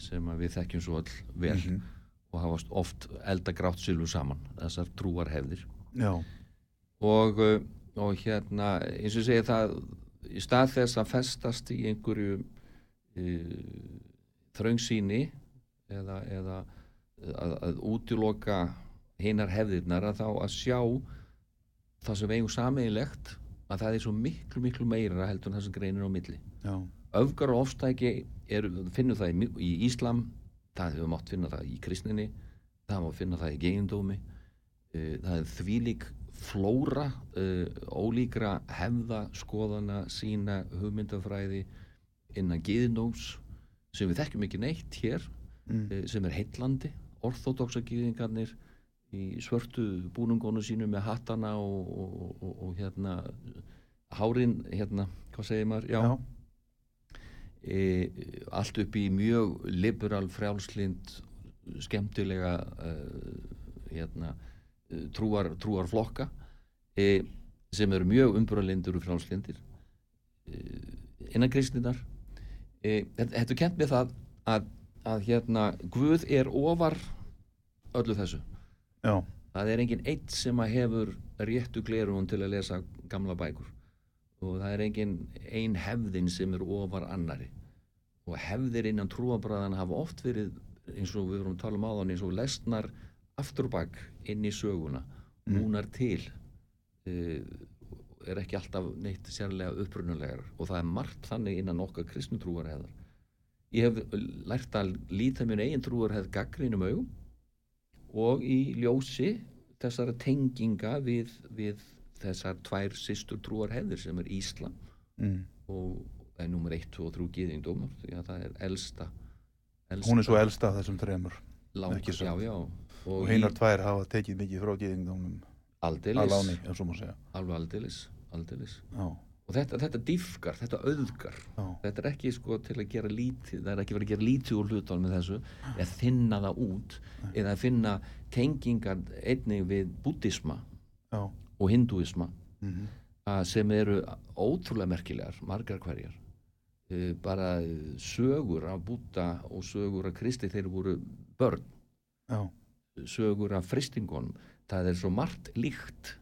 sem að við þekkjum svo all vel Mhm. og hafa oft eldagrátt silfu saman þessar trúarhefðir. Já, og, og hérna eins og segi það í stað þess að festast í einhverju uh, þröngsýni eða, eða að, að útiloka hinar hefðirnar að þá að sjá það sem eigum sameiginlegt að það er svo miklu miklu meira heldur en það sem greinir á milli. Já, öfgar og ofstæki er, finnum það í, í Íslam það hefur mátt finna það í kristninni það má finna það í geindómi uh, það er þvílík flóra ólíkra hefða, skoðana sína hugmyndafræði innan geindóms sem við þekkjum ekki neitt hér mm. uh, sem er heitlandi orþódoksa gýðingarnir í svörtu búnungónu sínu með hattana og, og, og, og hérna hárin, hérna, hvað segir maður? Já, já, e, allt upp í mjög liberal, frjálslind skemmtilega uh, hérna, eh, trúar, trúar flokka e, sem eru mjög umbúralindur og frjálslindir e, innan kristninar e, þetta er kent með það að, að hérna Guð er ofar öllu þessu. Já, það er engin eitt sem að hefur réttu glerun til að lesa gamla bækur. Og það er engin ein hefðin sem er ofar annari og hefðir innan trúabræðan hafa oft verið eins og við vorum að tala um áðan eins og lesnar afturbak inn í söguna. Núnar til uh, er ekki alltaf neitt sérlega upprunulegar og það er margt þannig innan okkar kristnu trúarheðar ég hef lært að líta minn eigin trúarheð gaggrínum augum og í ljósi þessara tenginga við, við þessar tvær systur trúar hefðir sem er Íslam mm. og er nummer 1, 2 og 3 gýðingdómar því að það er elsta, elsta hún er svo elsta þessum tremur lang, ekki já, já, og og heinar í tvær hafa tekið mikið frá gýðingdómum að aldeilis, láni, ef svo má segja. Alveg aldeilis, aldeilis. Já, og þetta, þetta dýfkar, þetta auðgar. Já, þetta er ekki sko til að gera lítið það er ekki verið að gera lítið úr hlutunum með þessu eða finna það út eða að finna tengingar einnig við búddisma já. og hindúisma mm að sem eru ótrúlega merkilegar, margar hverjar. Uh, bara eh, sögur af Búta og sögur af Kristi þeir voru börn. Já, sögur af fristingunum það er svo margt líkt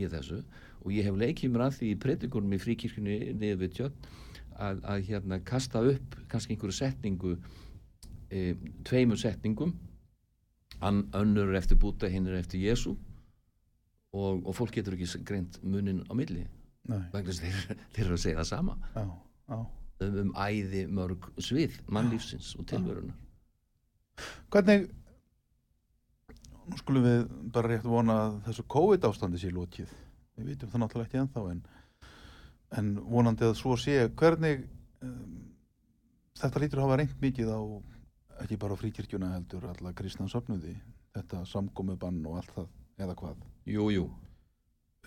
í þessu og ég hef leikið mér að því í predikunum í fríkirkjunni niður við tjörn að, að hérna kasta upp kannski einhverju setningu e, tveimur setningum An, önnur er eftir Búta, hinn er eftir Jésu og, og fólk getur ekki greint munin á milli vegna þess að þeir, eru að segja það sama. Já, já. Um, um æði mörg svið mannlífsins og tilverunar Hvernig nú skulum við bara rétt vona að þessu COVID ástandi sé lokið. Við vitum það náttúrulega ekki ennþá en, en vonandi að svo sé. Hvernig um, þetta lítur að hafa reynt mikið á ekki bara fríkirkjuna heldur alla kristna söfnuði þetta samkomubann og allt það eða hvað? Jú, jú,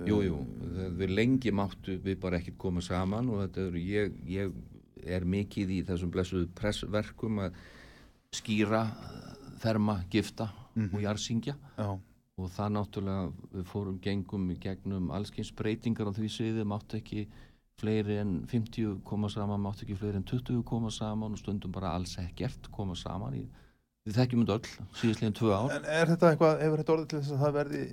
jú, jú. Það- við lengi máttu við bara ekkert koma saman og þetta eru ég, ég er mikið í þessum blessuðu pressverkum að skýra þerma, gifta og jarðsingja. Já, og það náttúrulega við fórum gengum í gegnum allskyns breytingar á því sviði máttu ekki fleiri en 50 koma saman máttu ekki fleiri en 20 koma saman og stundum bara alls ekkert koma saman í, við þekkjum þetta öll síðastlegin tvö ár. En er þetta eitthvað hefur þetta orðið til þess að það verði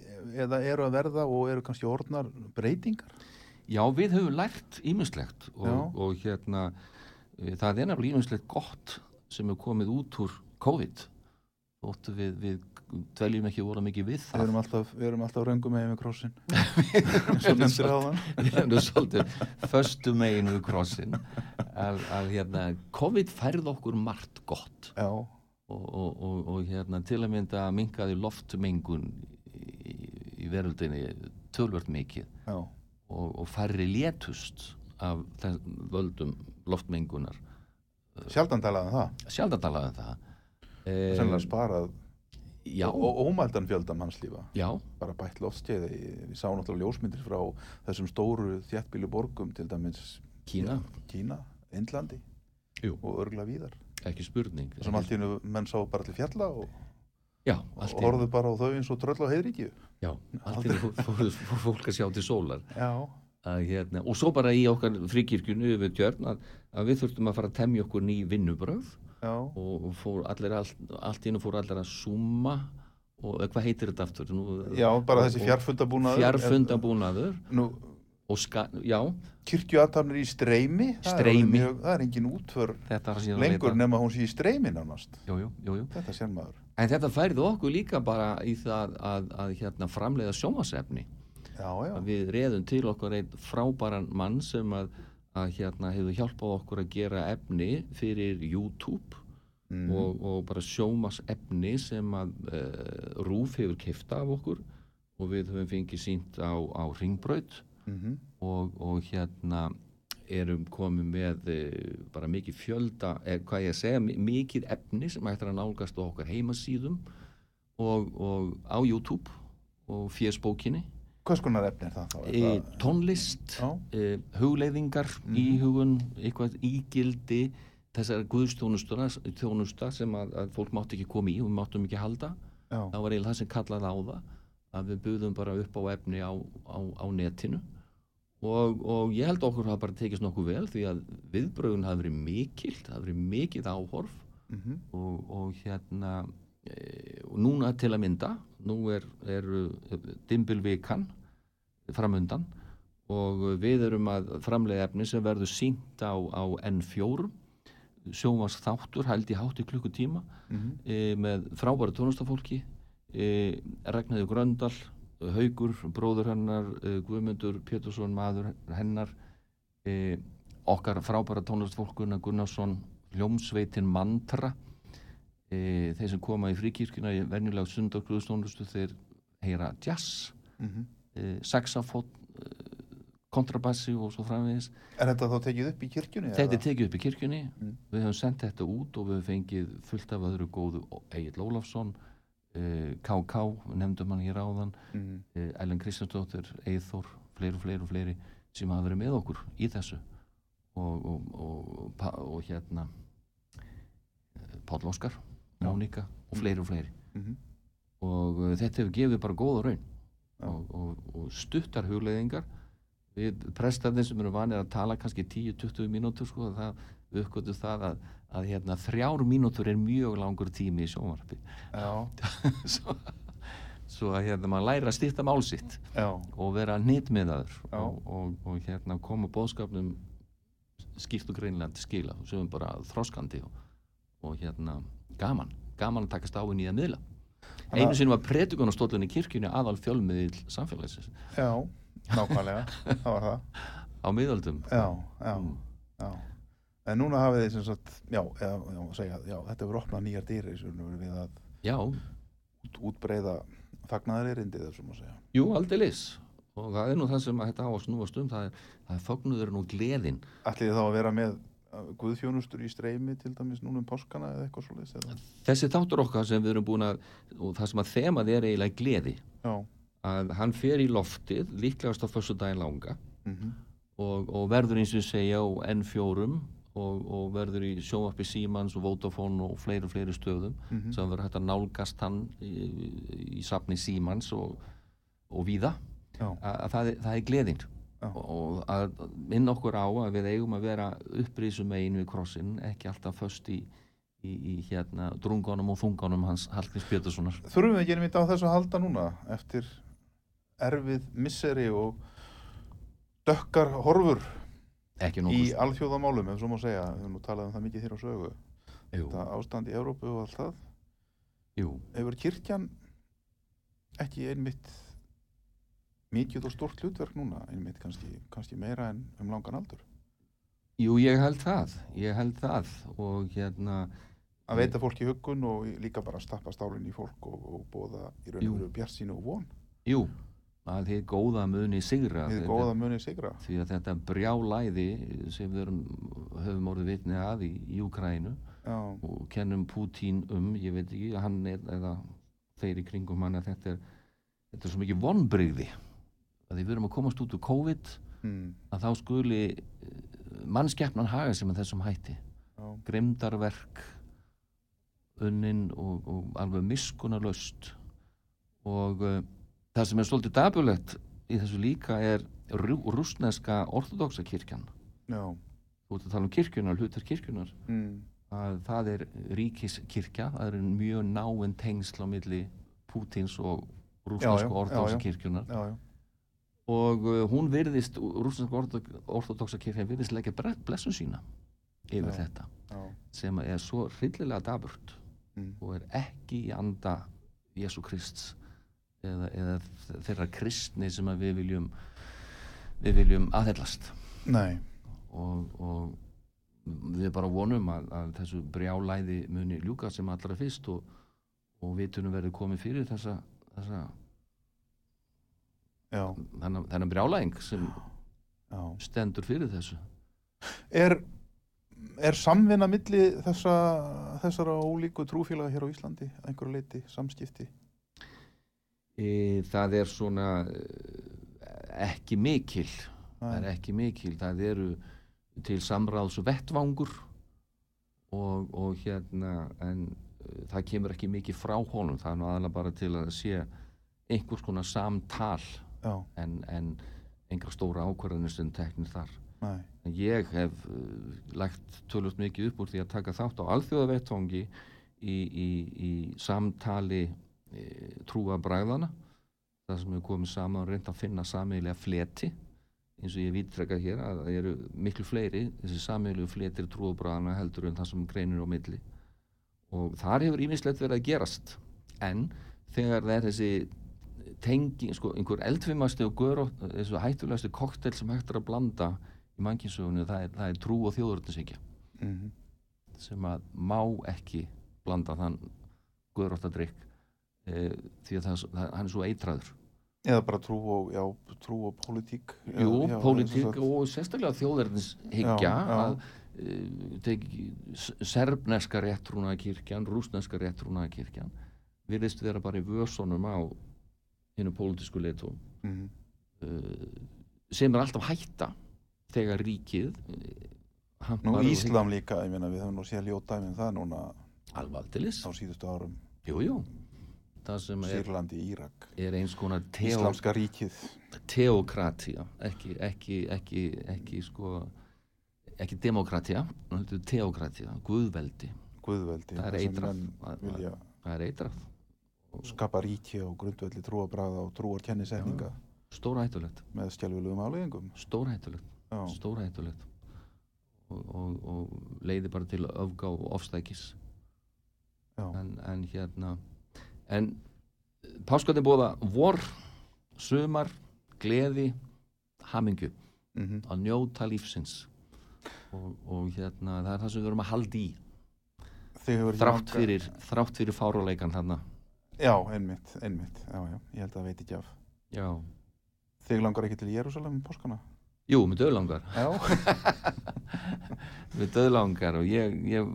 eða eru að verða og eru kannski orðnar breytingar? Já, við höfum lært ímislegt Já. og, og hérna e, það er nefnilega ímislegt gott sem er komið út úr COVID þóttu við, við dveljum ekki voru mikið við við það. erum alltaf, við erum alltaf röngum með með krossin. Og nefndir á þann við erum svolítið föstu megin við krossin. Að, að hérna COVID færð okkur margt gott. Já, og, og, og, og hérna til að mynda minkaði loftmengun í, í veröldinni tölvört mikið. Já, og, og færri létust af völdum loftmengunar. Sjaldan talaði um það. Sjaldan talaði um það e, sennilega sparað já, og ómældan fjölda mannslífa. Já, bara bætt loftskeiði. Við sáum náttúrulega ljósmyndir frá þessum stóru þjættbílu borgum til dæmis Kína. Kína, Indlandi Jú. og örgla víðar. Ekki spurning. Þessum allt í hennu menn sá bara til fjalla og já, og horfðu bara á þau eins og tröll á heiðríkju já, allt í fór, fór, fór fólk að sjá til sólar. Að, hérna, og svo bara í okkar fríkirkjunu við tjörn að, að við þurftum að fara að temja okkur ný vinnubröð já, og, fór allir allt, allt í einu fór allir að summa og hvað heitir þetta aftur? Nú, já, bara þessi fjarfundabúnaður fjarfundabúnaður. Nú, og ska, já, kirkjuatarnir í streymi það er Streymi. alveg mjög, það er engin útför lengur nema hún sé í streymi nánast. Jú, jú, jú, þetta sér maður. En þetta færði okkur líka bara í það að, að hérna, framleiða sjómasefni já, já, við reðum til okkur einn frábæran mann sem að, að hérna, hefur hjálpað okkur að gera efni fyrir YouTube mm. og, og bara sjómas efni sem að uh, Rúf hefur kifta af okkur og við höfum fengið sínt á, á ringbraut mm og, og hérna erum komið með uh, bara mikið fjölda, eh, hvað ég að segja mi- mikið efni sem hægt er að nálgast á okkar heimasíðum og, og á YouTube og fésbókinni hvers konar efni er það þá? E, það- tónlist e, hugleiðingar, Mhm. íhugun eitthvað ígildi þessar guðstjónusta sem að, að fólk mátti ekki koma í og við máttum ekki halda. Já, það var eiginlega það sem kallaði á það að við buðum bara upp á efni á, á, á netinu. Og, og ég held að okkur hafa bara tekist nokkuð vel því að viðbröðun hafi verið mikil það hafi verið mikið áhorf. Mm og, og hérna e, og núna til að mynda nú er, er dimbilvikan framundan og við erum að framlega efni sem verður sínt á, á N4 sjómas þáttur held í hátti klukkutíma Mhm. e, með frábæra tónlistafólki e, Ragnæði Gröndal Haugur, bróður hennar e, Guðmundur Pétursson, maður hennar okkar frábæra tónlistafólk Gunnar Gunnarsson hljómsveitin Mantra e, þeir sem koma í fríkirkuna í venjulega sundarkruðstónlistu þeir heyra jazz Mhm. e, saxafón e, kontrabassi og svo framvegis er þetta þá tekið upp í kirkjunni? þetta er tekið upp í kirkjunni Mm. við höfum sendt þetta út og við höfum fengið fullt af öðru góðu Egil Ólafsson e, KK, nefndum hann hér áðan e, Ellen Kristjánsdóttir, Eithor fleiri og fleiri og fleiri sem hafa verið með okkur í þessu og, og, og, og, og hérna Páll Óskar. Mónika og fleiri og fleiri. Mhm. og uh, þetta hefur gefið bara góða raun. Já. og, og, og stuttar hugleiðingar. Við prestarnir sem eru vanir að tala kannski 10-20 mínútur sko, það, við uppgötum það að, að hérna, þrjár mínútur er mjög langur tími í sjónvarpi. Svo, svo að hérna, maður læra að stýtta mál sitt já, og vera nýttmiðaður og, og, og hérna koma bóðskapnum skýrt og greinlega til skila. Sem er bara þroskandi og, og hérna gaman, gaman að takast á í nýja miðla. Að- einu sinni var predikunarstólun í kirkjunni aðal fjölmiðil samfélagsins. Já, nákvæmlega það var það, á miðöldum. Já, já, Mm. já en núna hafið þið sem sagt já, já, já, segja, já þetta verður opnað nýjar dýri við að já, út, útbreyða fagnaðar erindi þessum að segja. Jú, aldeilis. Og það er nú það sem að þetta á að snúast um það er, það er fögnuður og gleðin. Ætlið þá að vera með guðþjónustur í streymi til dæmis núna um páskana eða eitthvað svoleiðis eða? þessi þáttur okkar sem við erum búin að og það sem að þemað er eiginlega gleði. Já, að hann fer í loftið líklegast á föstu daginn langa mhm, og, og verður eins og segja á N4 og, og verður í sjónvarpi Símans og Vodafone og fleiri og fleiri stöðum mhm, sem verður hægt að nálgast hann í, í safni Símans og, og víða. Já, að, að það, er, það er gleðin. Já. Og að minna okkur á að við eigum að vera upprísum megin við krossin ekki alltaf föst í, í, í hérna drungunum og þungunum hans Hallgríms Péturssonar. Þurfum við ekki einmitt á þessu að halda núna eftir erfið misseri og dökkar horfur ekki í alþjóðamálum ef svo má segja, við höfum nú talað um það mikið hér á sögu. Jú, þetta ástand í Evrópu og allt það. Jú, hefur kirkjan ekki einmitt mikið og stort hlutverk núna einmitt kannski, kannski meira en um langan aldur? Jú, ég held það ég held það og hérna að veita fólki huggun og líka bara stappa stálinn í fólk og, og bóða í raun og veru bjart sínu og von. Jú, að þið góða muni sigra. Við góða muni sigra. Því að þetta brjálæði sem við erum, höfum orðið vitni að í, í Ukrænu já, og kennum Pútín um, ég veit ekki, hann er eða þeir í kringum hann að þetta er, þetta er svo mikið vonbrigði að því við erum að komast út úr COVID hmm, að þá skuli mannskeppnan haga sem er þessum hætti. Já, grimdarverk unnin og, og alveg miskunarlaust og uh, það sem er svolítið dabulegt í þessu líka er rú, rúsneska orthodoxa kirkjan. Já. þú ert að tala um kirkjunar, hlutar kirkjunar Mm. að það er ríkiskirkja það er mjög náinn tengsl á milli Pútins og já, orthodoxa kirkjunar Já, já. Og uh, hún virðist, rúsneska orthodoxa kirkjan virðist leggja blessun sína yfir Já. þetta Já. sem er svo hryllilega daburt Mm. og er ekki í anda Jésu Krists eða, eða þeirra kristni sem við viljum við viljum aðhellast og, og við bara vonum að, að þessu brjálæði muni ljúka sem allra fyrst og, og vitunum verður komið fyrir þessa, þessa Já. þennan, þennan brjálæðing sem Já. stendur fyrir þessu Er, er samvinna milli þessa, þessara ólíku trúfélaga hér á Íslandi að einhverju leiti, samskipti? e, það er svona eh, ekki mikil það er ekki mikil það eru til samráðs vettvangur og, og hérna en uh, það kemur ekki mikið frá honum það er nú aðalega bara til að sé einhvers konar samtal. En, en einhver stóra ákvarðanir sem teknir þar. Nei. Ég hef uh, lagt tölvöld mikið upp úr því að taka þátt á alþjóðavettvangi í, í, í samtali e, trúa bræðana það sem hefur komið saman og reynd að finna sameigilega fleti eins og ég vítrekka hér að það eru miklu fleiri þessi sameiginlegu fletir trúa bræðana heldur en það sem greinir á milli. Og þar hefur ímislegt verið að gerast. En þegar það er þessi tengi, sko, einhver eldfimasti og göru, þessu hættulegasti koktel sem hægt er að blanda í mannkinsögunni, það það er trú og þjóðurnisíkja Mm sem að má ekki blanda þann guðróttadrykk e, því að það, það, hann er svo eitraður Eða bara trú og, já, trú og pólitík. Jú, Já, pólitík og sérstaklega já. að e, teki s- serbneska réttrúnaðakirkjan rúsneska réttrúnaðakirkjan virðist vera bara í vösunum á hinnu pólitísku leitu Mhm. uh, sem er alltaf hætta þegar ríkið uh, Nú Íslam líka, ég meina við höfum nú séð ljóta með það núna hygg- alvaldilis, á síðustu árum. jú, jú það sem er, Sýrlandi, Írak, er teo, Íslamska ríkið. teokratía ekki, ekki, ekki, ekki sko ekki demokratía, heldur teokratía guðveldi, Guðveldi. það er eitrað það er eitrað skapa ríki á grundvelli trúabræða og trúarkennisetninga stórhættulegt, með skjálfilegum afleggingum. stórhættulegt. Stórhættulegt. Og, og, og leiði bara til öfgá og ofstækis. En, en hérna en páskandi bóða vor, sumar gleði, hamingju Mm að njóta lífsins. Og, og hérna það er það sem við erum að halda í. Þrátt fyrir, þrátt fyrir fáruleikan þarna Já, einmitt, einmitt. Já, já, ég held að það veit ekki af. já, Þig langar ekki til Jérúsalem um páskana? jú, með döðlangar Já. með döðlangar og ég, ég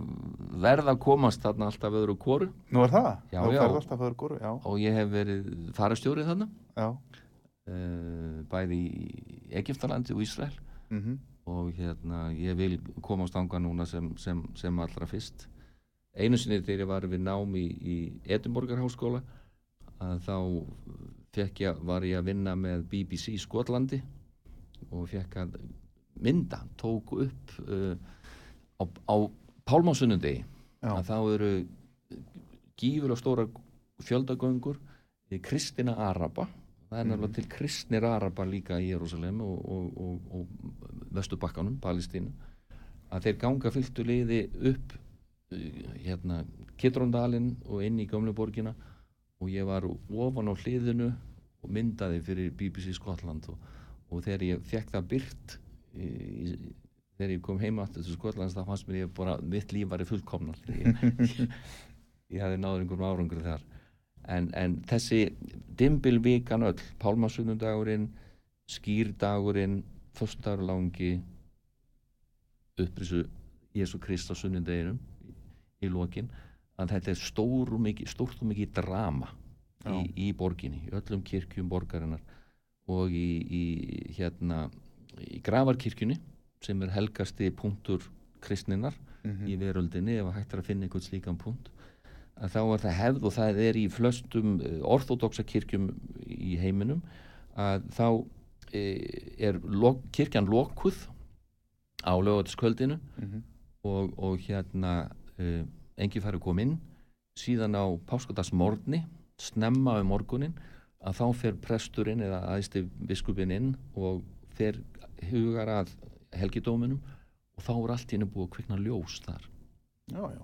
verð að komast þarna alltaf öðru kóru Nú er það? Já, Þú já. ferð alltaf öðru góru, já. og ég hef verið farastjórið þarna Já. uh, bæði í Egiptalandi og Ísrael Mm og hérna ég vil komast ánga núna sem, sem, sem allra fyrst einu sinni þegar ég var við nám í, í Edinborgarháskóla að þá ég, var ég að vinna með BBC í Skotlandi og fekk að mynda, tók upp uh, á, á Pálmásunnundegi Já. að þá eru gífur og stóra fjöldagöngur í kristina Araba. Það er nefnilega til kristnir Araba líka í Jérúsalem og, og, og, og Vesturbakkanum, Palestínu. Að þeir ganga fylltu liði upp hérna Kittróndalinn og inn í gömlu borgina og ég var ofan á hliðinu og myndaði fyrir BBC Skotland og, og þegar ég fekk það byrt í, í, þegar ég kom heima aftur til Skotlands þá fannst mér ég bara mitt líf var í fullkomnar ég, ég hefði náður einhverjum árangur þar. En, en þessi dimbilvíkan öll, pálmasunnundagurinn skýrdagurinn föstudagur langi upprisu Jésu Krist á sunnundeginum í, lokin að þetta er stór og mikið, stórt og mikið drama í, í borginni, í öllum kirkjum borgarinnar og í, í hérna í gravarkirkjunni sem er helgasti punktur kristninnar Mhm. í veröldinni ef að hægt er að finna einhvern slíkan punkt að þá er það hefð og það er í flestum orðódoksa kirkjum í heiminum að þá e, er lok, kirkjan lokuð á lögatiskvöldinu Mhm. og, og hérna e, engi færi kom inn síðan á páskadagsmorgni snemma um morgunin að þá fer presturinn eða aðeisti biskupinn inn og fer hugar að helgidóminum og þá er allt henni búið að kvikna ljós þar Já, já.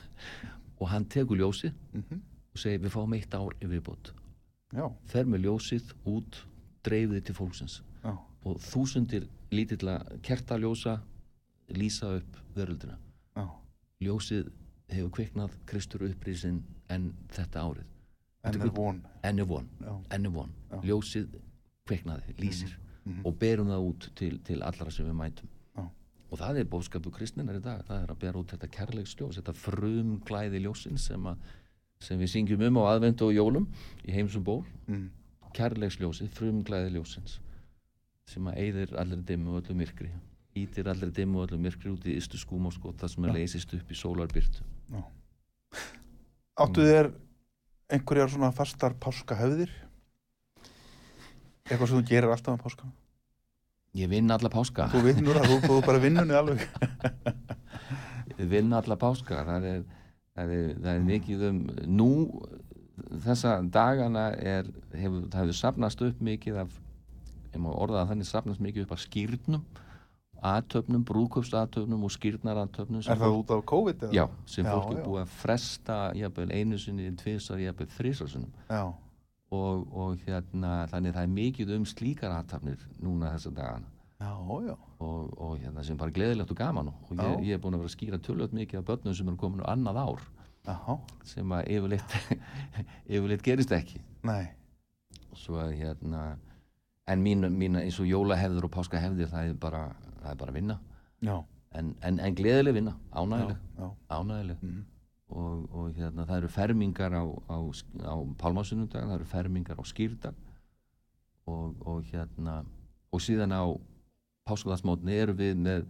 og hann tekur ljósið Mhm. og segir við fáum eitt ár yfirbót Já, fer með ljósið út dreifði til fólksins já, og þúsundir lítilla kertaljósa lýsa upp veröldina. Ljósið hefur kviknað Kristur upprísin en þetta árið En er von. enn er von, enn er von. Ljósið kviknaði, lýsir Mhm. og berum það út til, til allra sem við mætum Já. og það er bóðskapu kristninar í dag það er að bera út þetta kærleiksljós þetta frumglæði ljósin sem, að, sem við syngjum um á aðvendu og jólum í heimsum ból Mm. kærleiksljósið, frumglæði ljósins sem að eyðir allir dimmu og öllu myrkri ítir allir dimmu og öllu myrkri út í ystu skúm og skot það sem að leysist upp í sólarbyrtu Áttu þér einhverjar svona fastar páskahöfðir? Eitthvað sem þú gerir alltaf um páska? ég vinn alla páska Þú vinnur það, þú, þú bara vinnunni alveg. ég vinn alla páska það er, það er, það er mikið um nú þessa dagana er, hefur, það hefur safnast upp mikið af ég má orða að þannig safnast mikið upp af skýrnum aðtöfnum, brúköpsaðtöfnum og skýrnaraðtöfnum Er það út af COVID? Eða? Já, sem Já, fólk er búið að fresta jafnvel einu sinni, tvisar, jafnvel þrísarsunum og, og hérna, þannig það er mikið um slíkar aðtafnir núna þessa dagana já, já. og, og hérna sem bara gleðilegt og gaman og ég, ég er búin að vera að skýra tölvöld mikið af börnum sem eru komin á annað ár Já, sem að yfirleitt yfirleitt gerist ekki nei. svo að hérna en mín, mín eins og jólahefður og páskahefðir það er bara, það er bara vinna en, en, en gleðileg vinna, ánægileg já. ánægileg Mhm. og, og hérna, það eru fermingar á, á, á pálmásunundag, það eru fermingar á skýrdag og, og hérna og síðan á páskadagsmótni eru við með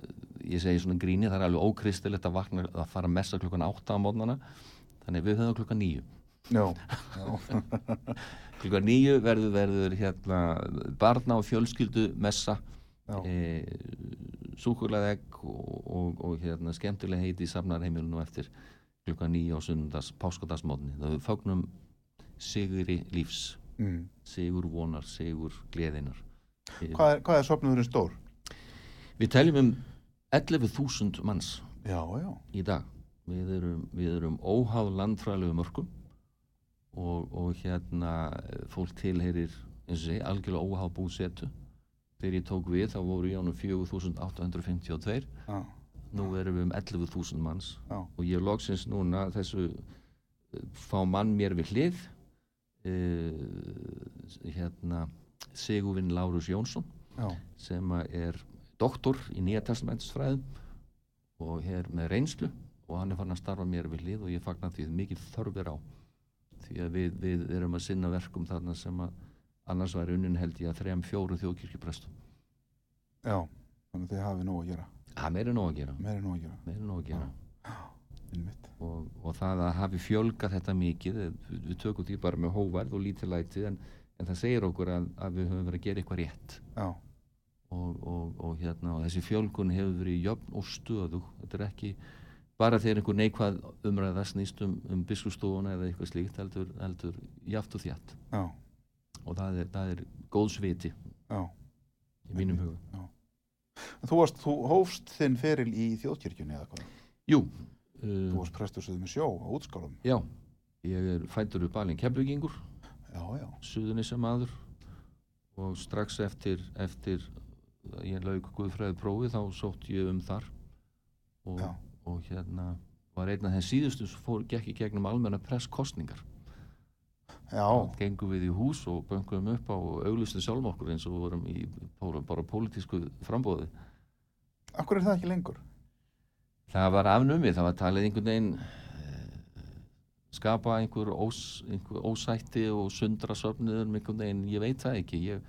eh, ég segi svona gríni, það er alveg ókristilegt að vakna að fara að messa klukkan 8 á mótnana þannig við höfum klukkan 9 Já, já. klukkan 9 verður verður hérna barna og fjölskyldu messa. E, súkulegegg og, og, og hérna skemmtileg heiti í safnarheimilinu eftir klukkan 9 á sunnundas páskadagsmótni það við fagnum sigri lífs Mm. sigur vonar, sigur gleðinar e, Hvað er, hvað er sopnumurinn stór? við teljum um 11.000 manns Já, já. í dag við erum, við erum óháð landfræðilegu mörgum og, og hérna eh, fólk tilheyrir eins og segi algjörlega óháð búsetu þegar ég tók við þá voru ég ánum 4.852 Já, nú erum við um 11.000 manns. Já. og ég loksins núna þessu eh, fá mann mér við hlið uh, hérna Sigurvinn Lárus Jónsson Já, sem að er doktor í Nýja testamentsfræðum og er með reynslu og hann er farin að starfa mér við hlið og ég fagnar því mikið þörfir á. Því að við, við erum að sinna verkum þarna sem að annars væri unnin held ég að þrejum fjórum þjóðkirkjuprestum já. Þannig að þið hafið nóg að gera. það meiri nóg að gera, Meiri nóg að gera. meiri nóg að gera. Einmitt. Og, og það að hafi fjölgað þetta mikið við, við tökum því bara með hóvarð og lítilæti en, en það segir okkur að, að við höfum verið að gera eitthvað rétt Já, og, og, og, hérna, og þessi fjölgun hefur verið jöfn og stöðu þetta er ekki bara þegar einhver neikvað umræða snýst um, um biskustofuna eða eitthvað slíkt heldur, heldur jaft og þjatt já, og það er, það er góð sviti já. í mínum huga. Þú, varst, þú hófst þinn feril í þjóðkirkjunni eða hvað? Jú, Þú uh, varst prestur sögðu með sjó á útskálum. já ég er fættur upp alveg kemlugingur suðunissi maður. Og strax eftir, eftir ég lauk Guðfræði prófi þá sótt ég um þar. Og, og hérna var einn af þeim síðustu sem fór, gekk í gegnum almenna presskostningar gengum við í hús og böngum upp á og auglustu sjálfum okkur eins og við vorum í bara, bara pólitísku frambóði akkur er það ekki lengur? það var afnumið, það var talið einhvern veginn eh, skapa einhver, ós, einhver ósætti og sundra með einhvern veginn, ég veit það ekki ég,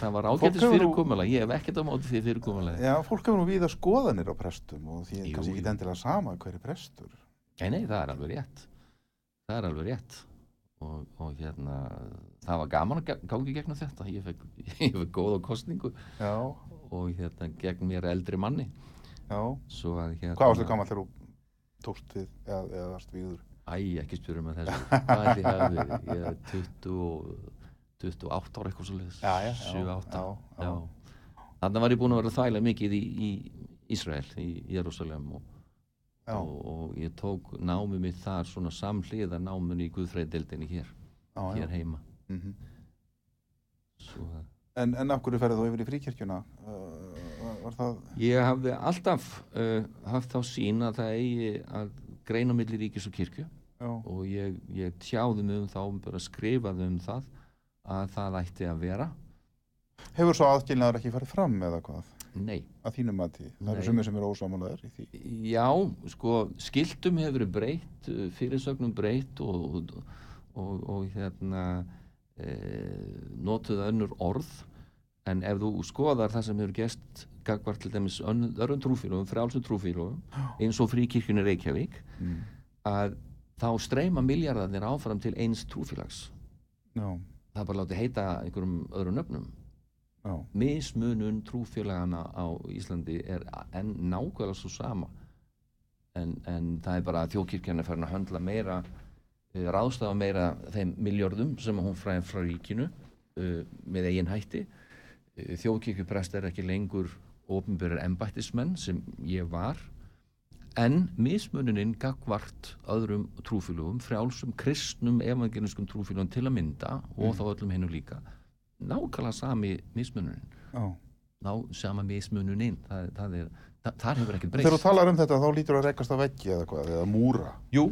það var ágættis fyrirkomulega ég hef ekkert á móti því fyrirkomulega Já, fólk hefur nú víða skoðanir á prestum og því er kannski ekki endilega sama hver er prestur. Nei, nei, það er alveg rétt. Það er alveg rétt. Og, og hérna, það var gaman að ga- ganga í gegnum þetta. Ég fekk, ég fekk góða kostningu Já, og hérna gegn mér eldri manni. að hérna... Hvað varstu gammal þegar þú tókst við eða, eða varst víður? Æ, ekki spyrja með þessu. Hvað er því að við, ég er 20, og- 28 ára eitthvað svo leiðis. Já, já, já, 7, 8. já, já. Þannig var ég búinn að vera að þvæla mikið í, í Ísrael, í Jérúsalem og, og, og ég tók námið mitt þar svona samhliða námið í Guðfræðdeldinni hér, já, já. hér heima. Mm Svo að En, en af hverju ferði þú yfir í fríkirkjuna? Það... Ég hafði alltaf uh, haft þá sín að það eigi að greina milli ríkis og kirkju Já, og ég, ég tjáði mig um þá, bara skrifaði um það að það ætti að vera. Hefur svo aðskilnaður ekki farið fram eða hvað? Nei. Að þínu mati? Það eru sumir sem eru ósámálaðir í því. Já, sko, skiltum hefur verið breytt, uh, fyrirsögnum breytt og, og, og, og hérna e, notuð önnur orð en ef þú skoðar það sem hefur gest gagvart til dæmis öðrum trúfélögum, frjálsum trúfélögum eins og fríkirkjunni Reykjavík Mm. að þá streyma miljardarnir áfram til eins trúfélags Já, það er bara látið heita einhverjum öðrum nöfnum mismunun trúfélagana á Íslandi er enn nákvæmlega svo sama. En, en það er bara að þjókirkjan er farin að höndla meira uh, ráðstafa meira þeim miljörðum sem hún fræði frá ríkinu uh, með eigin hætti. Uh, þjókirkjuprest er ekki lengur ofinbyrjar embættismenn sem ég var. En mismununinn gagvart öðrum trúfélugum, frjálsum kristnum evangeliskum trúfélugum til að mynda og þá öllum hennu líka nákvæmlega sami mismununinn já. ná sama mismununinn það, það er, það, þar hefur ekkert Þegar þú breyst. talar um þetta þá lítur að rekast á veggi eða hvað, eða múra, Jú,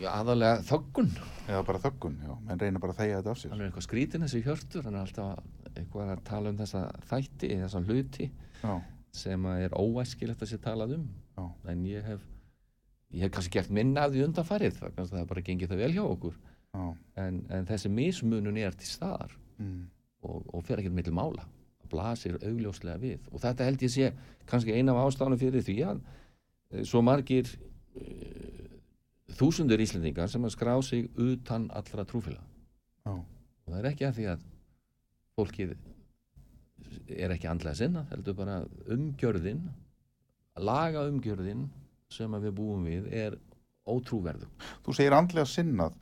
Já, aðalega þöggun. Eða bara þöggun, já, menn reyna bara að þegja þetta af sér. hann er eitthvað skrítin þessi hjörtur. Er alltaf eitthvað að tala um þessa þætti þessa hluti Já, sem að er óæskilegt að sé talað um. Já, en ég hef ég hef kannski gert minna af því undanfarið. Það, það er bara gengið það vel hjá okkur en, en þessi mismunun er til staðar mm, og, og fer ekkert milli mála. Það blasir augljóslega við. Og þetta held ég sé kannski eina af ástæðanum fyrir því að eh, svo margir uh, þúsundur Íslendingar sem að skrá sig utan allra trúfélag já, og það er ekki að því að fólkið er ekki andlega sinna heldur bara umgjörðin laga umgjörðin sem að við búum við er ótrúverðu Þú segir andlega sinnað.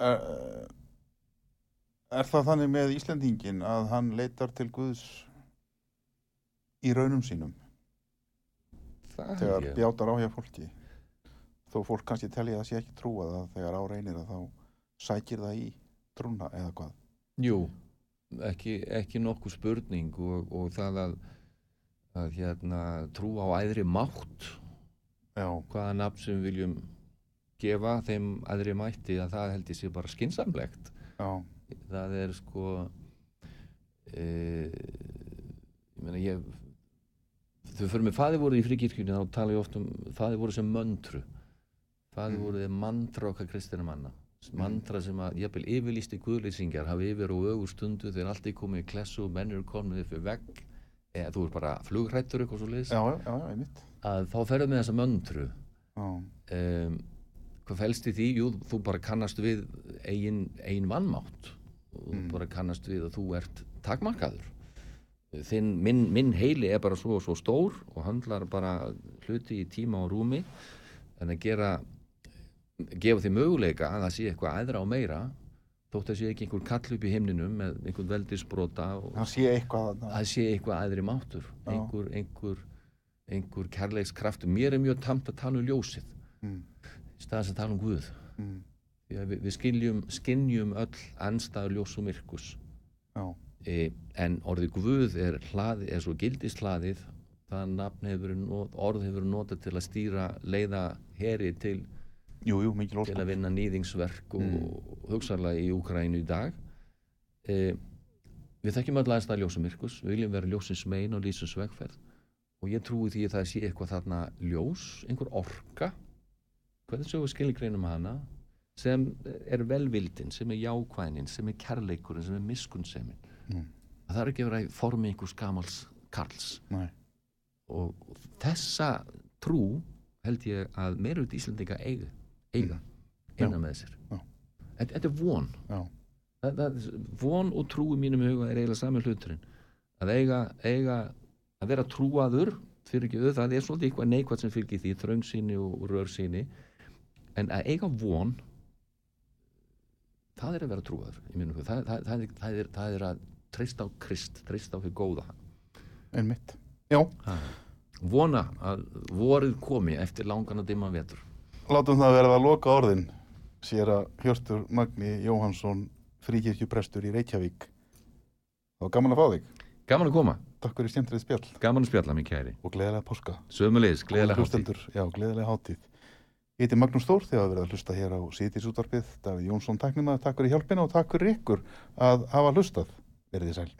Er, er það þannig með Íslendingin að hann leitar til Guðs í raunum sínum það þegar bjátar á hjá fólki? Þó fólk kannski telja að það sé ekki trúa það þegar á reynir að þá sækir það í trúna eða hvað? Jú, ekki, ekki nokkuð spurning og, og það að, að hérna, trú á æðri mátt Já, hvaða nafn sem við viljum gefa þeim æðri mætti að það held ég sé bara skinsamlegt já, það er sko e, ég meina ég þau fyrir með faði voru í fríkirkjunni þá tala ég oft um faði voru sem möntru. Faði Mm. voru þeir mantra okkar kristina manna. Mantra sem að jafnvel yfirlýsti guðlýsingar hafa yfir og ögur stundu þegar allt er komið í klessu og menn eru komið upp við vegg. Eða þú er bara flugrættur eitthvað svo einmitt. að þá ferðu með þessa möntru. Já, um, hvað fælst í því? Jú, þú bara kannast við eigin, eigin vannmátt og þú Mm. bara kannast við að þú ert takmarkaður Þinn, minn, minn heili er bara svo svo stór og handlar bara hluti í tíma og rúmi en að gera gefa því möguleika að það sé eitthvað æðra og meira þótt að sé ekki einhver kall upp í himninum með einhvern veldisbrota hann sé eitthvað að sé eitthvað æðri máttur Já. einhver, einhver, einhver kærleikskraftur mér er mjög tamt að tala um ljósið Mm, í staðans að tala um Guð. Mm, við, við skiljum, skinnjum öll anstæður ljós og myrkus. E, en orðið Guð er, hlaði, er svo gildist hlaðið það nafn hefur not, orð hefur notað til að stýra leiða heri til, jú, jú, til að vinna nýðingsverk og Mm. hugsanlega í Úkrænu í dag. E, við þekkjum öll aðstæða ljós og myrkus. Við viljum vera ljósins megin og lýsins vegferð. Og ég trúi því að það sé eitthvað þarna ljós, einhver orka hvernig svo við skilgreinum hana sem er velvildin sem er jákvæðnin, sem er kærleikurinn sem er miskunnsemin. Mm. það þarf ekki að vera í formi einhvers gamals karls. Nei, og þessa trú held ég að meirut Íslandinga eiga, eiga Já. innan með Já. þetta, er von. Það, það, von og trú í mínum huga er eiginlega sami hluturinn. Að eiga, eiga að vera trúaður fyrir ekki auð, það er svolítið eitthvað neikvægt sem fylgir því, þröngsýni og rörsýni en að eiga von það er að vera trúaður það, það, það, það, er, það er að treysta á Krist, treysta á fyrir góða. Einmitt. Já, vona að vorið komi eftir langan og dimman vetur. Látum það verða að loka orðin sér að Hjörstur Magni Jóhansson fríkirkjuprestur í Reykjavík. Það var gaman að fá þig. Gaman að koma, Takk fyrir stjæmtrið spjall. Gaman að spjalla mér kæri. Og gleðilega páska. Sömulegis, gleðilega hátíð Hlustendur, Já, gleðilega hátíð Ég heiti Magnús Þór þegar að verða að hlusta hér á síðis útvarpið Davíð Jónsson takk fyrir hjálpina og takk fyrir ykkur að hafa hlustað. Verið þið sæl